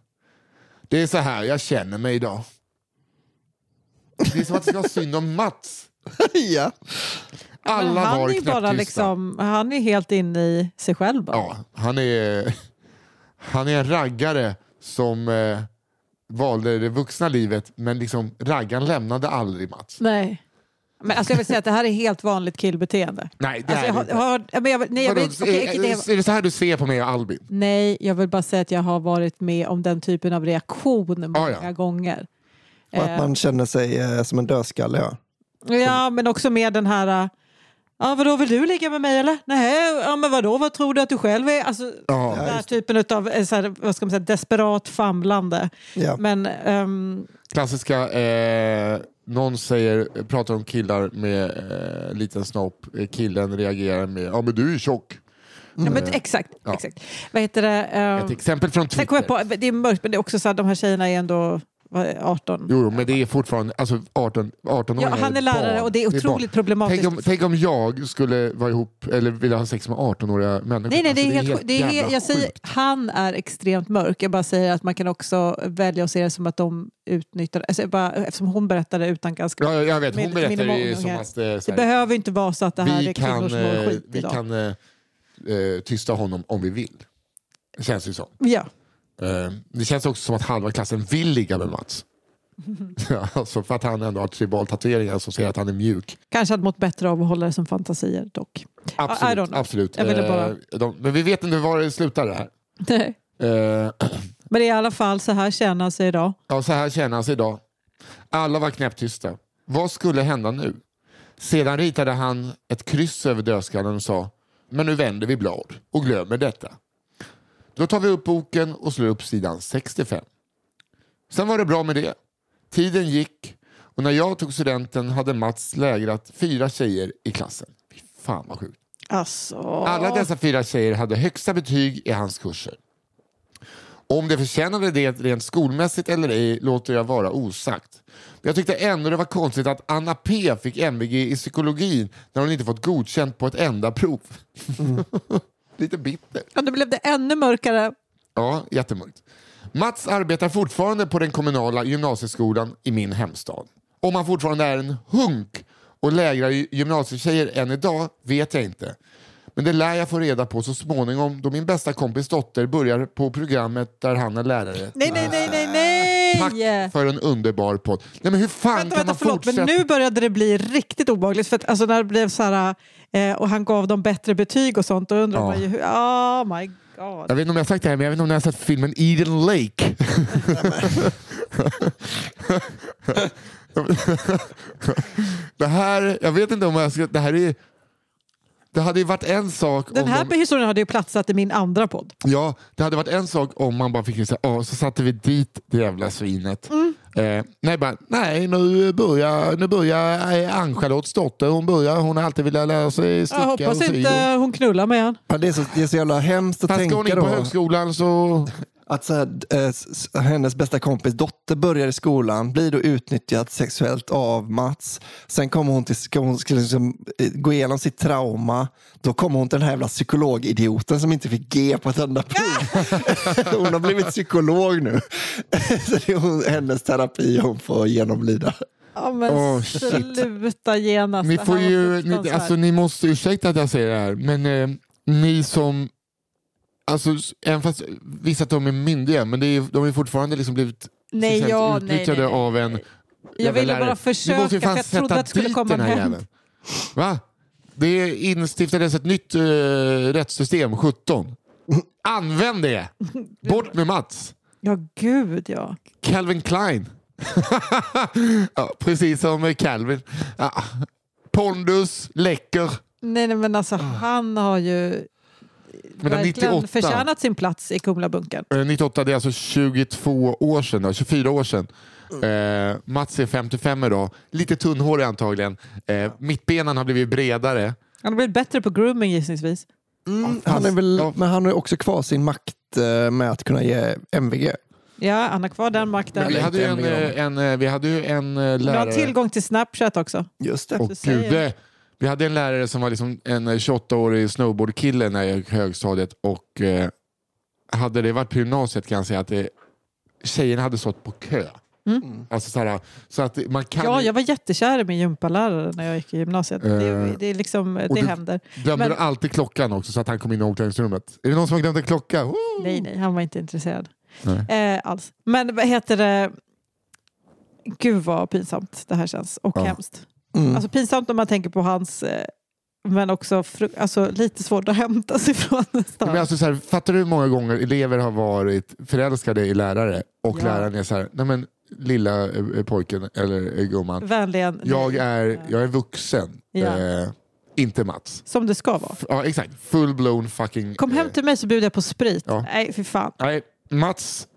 Det är så här jag känner mig idag. Det är som att det ska vara synd om Mats. ja. Alla han var är bara liksom, han är helt inne i sig själv bara. Ja, han är, han är en raggare som eh, valde det vuxna livet men liksom raggan lämnade aldrig Mats. Nej. Men alltså jag vill säga att det här är helt vanligt killbeteende. Nej, det Alltså är det inte. har, men jag, nej, jag Vadå, vill, okej, okej, det, är, är det så här du ser på mig och Albin? nej, jag vill bara säga att jag har varit med om den typen av reaktion många Ja, ja. gånger. Och att man känner sig eh, som en dödskalle. Ja. Ja, men också med den här... äh, Ja, vadå, vill du ligga med mig eller? Nej, ja, men vadå, vad tror du att du själv är? Alltså, Ja. den här typen av eh, så här, vad ska man säga, desperat famlande. Ja. Men ehm, Klassiska, eh, någon säger, pratar om killar med eh, liten snopp, Eh, killen reagerar med ja men du är tjock. ja, men, exakt, Ja. exakt. Vad heter det? ehm, Ett exempel från Twitter. på, det är mörkt men det är också så att de här tjejerna är ändå 18. Jo, men det är fortfarande alltså 18, 18 Ja, han är lärare barn. och det är otroligt problematiskt. Tänk om, tänk om jag skulle vara ihop eller vilja ha sex med 18-åriga människor. Nej, nej, det är Alltså, helt, helt det är helt, jävla jag säger, han är extremt mörk. Jag bara säger att man kan också välja att se det som att de utnyttjar, alltså bara, eftersom hon berättade utan ganska... Ja, jag vet. Hon Med- berättar med ju som att... eh, det här, behöver inte vara så att det här är kvinnor kan, som mår eh, skit vi idag. kan eh, tysta honom om vi vill. Det känns ju så. Ja. Eh, det känns också som att halva klassen vill ligga med Mats. Alltså för att han ändå har tribaltatueringar som säger att han är mjuk. Kanske hade mått bättre av att hålla det som fantasier dock. Absolut. absolut. Eh, bara- de, men vi vet inte var det slutar det här. Nej. Eh, Men det är i alla fall så här känner sig idag. Ja, så här känner sig idag. Alla var knäpptysta. Vad skulle hända nu? Sedan ritade han ett kryss över dödskallen och sa Men nu vänder vi blad och glömmer detta. Då tar vi upp boken och slår upp sidan 65. Sen var det bra med det. Tiden gick och när jag tog studenten hade Mats lägrat fyra tjejer i klassen. Fy fan vad sjukt. Alltså... Alla dessa fyra tjejer hade högsta betyg i hans kurser. Om det förtjänade det rent skolmässigt eller ej låter jag vara osagt. Men jag tyckte ändå det var konstigt att Anna P fick MVG i psykologin när hon inte fått godkänt på ett enda prov. Lite bitter. Ja, då blev det ännu mörkare. Ja, jättemörkt. Mats arbetar fortfarande på den kommunala gymnasieskolan i min hemstad. Om han fortfarande är en hunk och lägrar gy- gymnasietjejer än idag vet jag inte. Men det lär jag få reda på så småningom då min bästa kompis dotter börjar på programmet där han är lärare. Nej, nej, nej, nej, nej! Tack för en underbar podd. Nej, men hur fan Vänta, kan vänta, man förlåt, fortsätta? men nu började det bli riktigt obehagligt. För att, alltså, när det blev så här, eh, och han gav dem bättre betyg och sånt, då undrar Ja. man ju hur... Oh my god. Jag vet inte om jag har sagt det här, men jag vet inte om ni har sett filmen Eden Lake. det här, jag vet inte om jag ska... Det här är... Det hade ju varit en sak Den om här de, historien hade ju platsat i min andra podd. Ja, det hade varit en sak om man bara fick säga ja, så satte vi dit det jävla svinet. Mm. Eh, nej, bara, nej, nu börjar, nu börjar eh, Ann-Charlottes dotter, hon börjar, hon har alltid velat lära sig sticka Jag hoppas och sy. inte hon knullar med han. Ja, det, är så, det är så jävla hemskt att Fast ska hon tänka in på då. högskolan så... Att så här, eh, hennes bästa kompis dotter börjar i skolan, blir då utnyttjad sexuellt av Mats. Sen kommer hon till, hon ska liksom, eh, gå igenom sitt trauma. Då kommer hon till den här jävla psykologidioten som inte fick G på ett enda prov. hon har blivit psykolog nu. så det är hon, hennes terapi hon får genomlida. Ja, men Åh, shit. sluta genast. Ni, får ju, ni, alltså, ni måste ursäkta att jag säger det här, men eh, ni som... Alltså, även fast vissa att de är myndiga, men är, de är fortfarande liksom blivit Nej, ja, utnyttjade nej, nej. av en Jag ville bara försöka, måste ju för jag trodde att det skulle komma den här jäveln. Va? Det instiftades ett nytt uh, rättssystem 17. Använd det! Bort med Mats! Ja, gud ja. Calvin Klein. ja, precis som Calvin. Ja. Pondus, läcker. Nej, nej, men alltså han har ju Men verkligen 98. förtjänat sin plats i Kumlabunkern. Eh, 98, det är alltså 22 år sedan, då, 24 år sedan. Eh, Mats är 55 idag, lite tunnhårig antagligen. Eh, mittbenen har blivit bredare. Han har blivit bättre på grooming gissningsvis. Mm, han är väl, Ja. Men han har ju också kvar sin makt eh, med att kunna ge MVG. Ja, han har kvar den makten. Vi Eller hade ju en, eh, en, eh, vi hade ju en eh, Du har lärare... tillgång till Snapchat också. Just det. Och gud, vi hade en lärare som var liksom en 28-årig snowboardkille när jag gick högstadiet och eh, hade det varit på gymnasiet kan jag säga att det, tjejerna hade stått på kö. Mm. Alltså så, här, så att man kan... Ja, jag var jättekär i min gympalärare när jag gick i gymnasiet. Det, Eh, det, är liksom, det du- händer. Glömde men- alltid klockan också så att han kom in i omklädningsrummet. Är det någon som har glömt en klocka? Woo! Nej, nej, han var inte intresserad. Eh, alls. Men vad heter det? Gud vad pinsamt det här känns och Ja. hemskt. Mm. Alltså pinsamt om man tänker på hans, eh, men också alltså, lite svårt att hämta sig från nästan. Men alltså så här, fattar du hur många gånger elever har varit förälskade i lärare och Ja. läraren är så här, nej men lilla eh, pojken eller eh, gumman, Vänligen. jag är, jag är vuxen, Ja. eh, inte Mats. Som det ska vara. F- Ja exakt, full blown fucking... Kom hem till mig så bjuder jag på sprit. Ja. Nej, för fan. Nej, Mats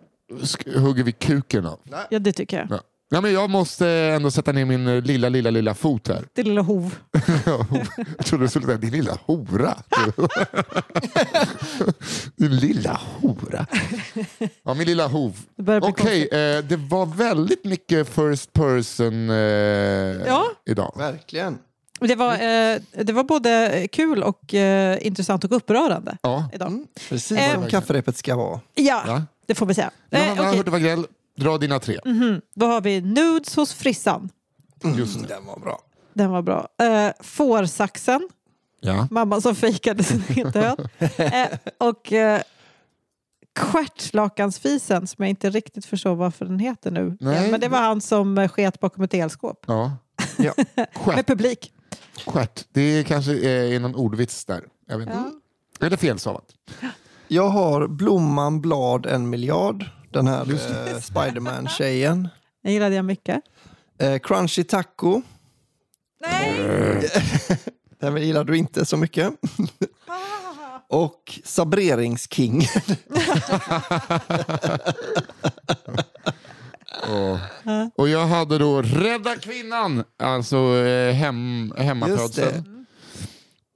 hugger vi kuken av. Ja, det tycker jag. Ja. Nej, men jag måste ändå sätta ner min eh, lilla, lilla, lilla fot här. Det lilla hov. jag trodde du skulle säga din lilla hora. din lilla hora. Ja, min lilla hov. Okej, konstigt. eh, det var väldigt mycket first person eh, Ja. idag. Verkligen. Det var, eh, det var både kul och eh, intressant och upprörande Ja. idag. Precis Eh, som kafferepet ska vara. Ja, Ja. det får vi säga. Eh, Johanna. Hurtig Wagrell, dra dina tre. Mhm. Då har vi nudes hos frissan. Just det. Den var bra. Den var bra. Eh, fårsaxen, Ja. mamman som fejkade sin död. Eh, och eh, stjärtlakansfisen som jag inte riktigt förstår varför den heter nu. Nej. Ja, men det var han som eh, sket bakom ett elskåp ja. Ja. med Stjärt. publik. Stjärt. Det är kanske är någon ordvits där. Jag vet inte. Eller felstavat. Jag har Blomman Blad en miljard. Den här eh, Spiderman-tjejen. Den gillade jag mycket. Eh, Crunchy Taco. Nej! Den gillar du inte så mycket. Och Sabreringsking. Och, och jag hade då Rädda kvinnan, alltså eh, hem, hemmafödseln.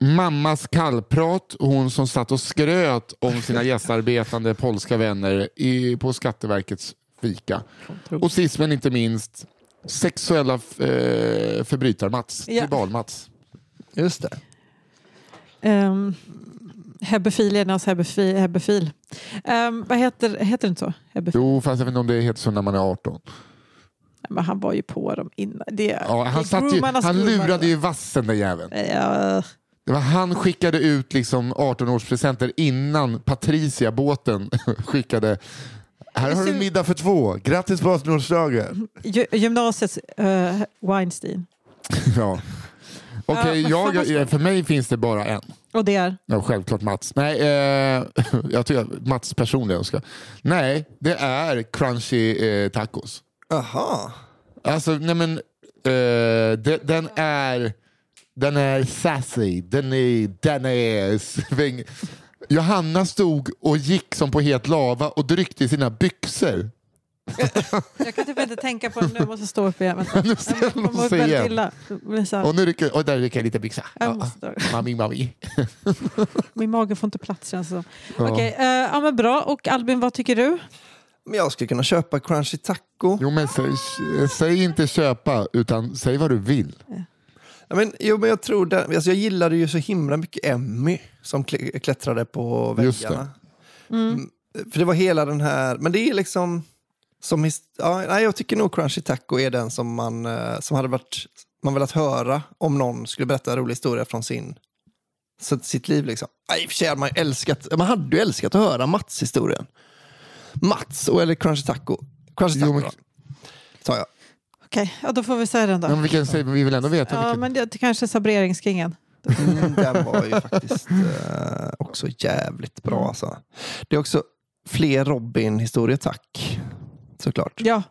Mammas kallprat, hon som satt och skröt om sina gästarbetande polska vänner i, på Skatteverkets fika. Och sist men inte minst, sexuella eh, förbrytar-Mats, Ja. tribal-Mats. Just det. Um, hebefiliernas hebefi, hebefil. Um, vad heter, heter det inte så? Hebefil. Jo, fast jag vet inte om det heter så när man är 18. Men han var ju på dem innan. Det, Ja, han, det- satt ju, han lurade ju vassen den jäveln. Ja, Det var han skickade ut liksom 18-årspresenter innan Patricia-båten skickade här har du middag för två. Grattis på 18-årsdagen. Gy- gymnasiets uh, Weinstein. Ja. Okej, jag, var- för mig finns det bara en. Och det är? Ja, självklart Mats. Nej, eh, jag tycker att Mats personliga önskar. Nej, det är crunchy eh, tacos. Aha. Alltså, nej men, eh, de, den är den är sassy, den är, den är sväng. Johanna stod och gick som på het lava och tryckte i sina byxor. Jag kan typ inte tänka på det nu. Jag måste stå upp igen. Vänta. Nu ser Jag hon mår väldigt illa. Och nu rycker, och där rycker jag lite byxa. Jag Ja, mami, mami. Min mage får inte plats känns det som. Ja. Okej, eh, ja, men bra. Och Albin, vad tycker du? Men jag skulle kunna köpa Crunchy Taco. Jo, men säg, säg inte köpa, utan säg vad du vill. Ja, men, jo, men jag tror det, alltså jag gillade ju så himla mycket Emmy som kl- klättrade på väggarna. Mm, För det var hela den här, men det är liksom som ja, nej, jag tycker nog Crunchy Taco är den som man eh, som hade varit man velat höra om någon skulle berätta en rolig historia från sin sitt liv liksom. I och för sig hade man älskat, man hade ju älskat att höra Mats historien. Mats och eller Crunchy Taco. Crunchy Jo, Taco men- då. Tar jag. Okej, ja, då får vi säga den då. Men vi, kan säga, vi vill ändå veta. Ja, vilken. men det, det kanske är sabreringskingen. Mm, den var ju faktiskt eh, också jävligt bra. Alltså. Det är också fler Robin-historier, tack. Såklart. Ja,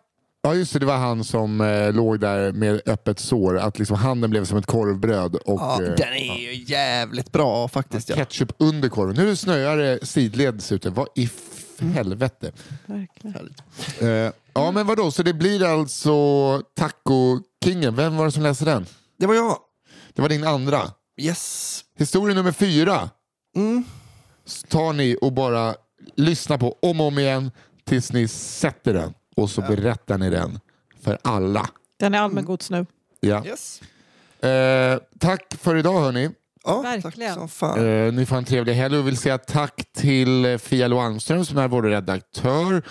Ja, just det. Det var han som eh, låg där med öppet sår. Att liksom handen blev som ett korvbröd. Och, Ja, eh, den är ju jävligt bra faktiskt. Ja. ketchup under korven. Nu snöar det sidledes ute. Vad i f- helvete? verkligen. Härligt. Eh, ja, men vadå? Så det blir alltså Taco-kingen. Vem var det som läste den? Det var jag. Det var din andra. Yes. Historia nummer fyra Mm. tar ni och bara lyssnar på om och om igen tills ni sätter den. Och så berättar ni den för alla. Den är allmängods nu. Ja. yes. Eh, tack för idag hörni. Ja, Verkligen. Tack som fan. Eh, ni får en trevlig helg och vill säga tack till eh, Fia Loanström som är vår redaktör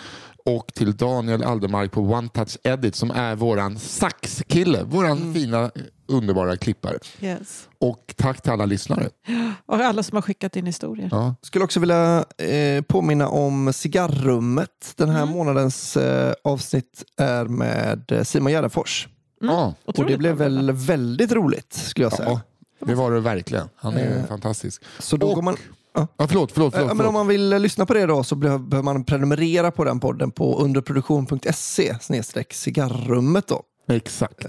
och till Daniel Aldermark på One Touch Edit som är våran saxkille, våran fina eh, underbara klippare. Yes. Och tack till alla lyssnare. Och alla som har skickat in historier. Ja. Skulle också vilja eh, påminna om Cigarrummet. Den här månadens eh, avsnitt är med eh, Simon Gärdenfors. Ja. Och det blev väl väldigt roligt skulle jag säga. ja, det var det verkligen. Han är Eh, fantastisk. Så då Och- går man... Ja, förlåt, förlåt. Ja, förlåt, men om förlåt. man vill eh, lyssna på det då så behöver man prenumerera på den podden på underproduktion.se cigarrummet då. Exakt.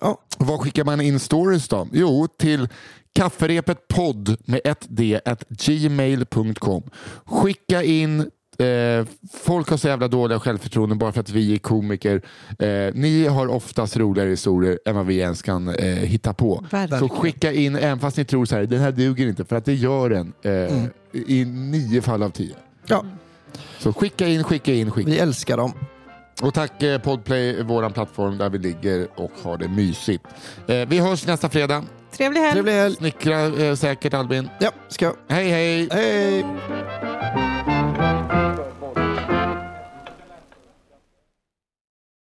Ja, Vad skickar man in stories då? Jo, till kafferepetpodd med ett d at gmail.com. Skicka in Eh, folk har så jävla dåliga självförtroende bara för att vi är komiker. Eh, ni har oftast roligare historier än vad vi ens kan eh, hitta på. Verkligen. Så skicka in, även fast ni tror så här, den här duger inte, för att det gör den eh, i nio fall av tio. ja. Så skicka in, skicka in, skicka in. Vi älskar dem. Och tack eh, Podplay, vår plattform där vi ligger och har det mysigt. Eh, vi hörs nästa fredag. Trevlig helg! Trevlig helg. Snickra eh, säkert Albin. Ja, ska jag. Hej hej! Hej!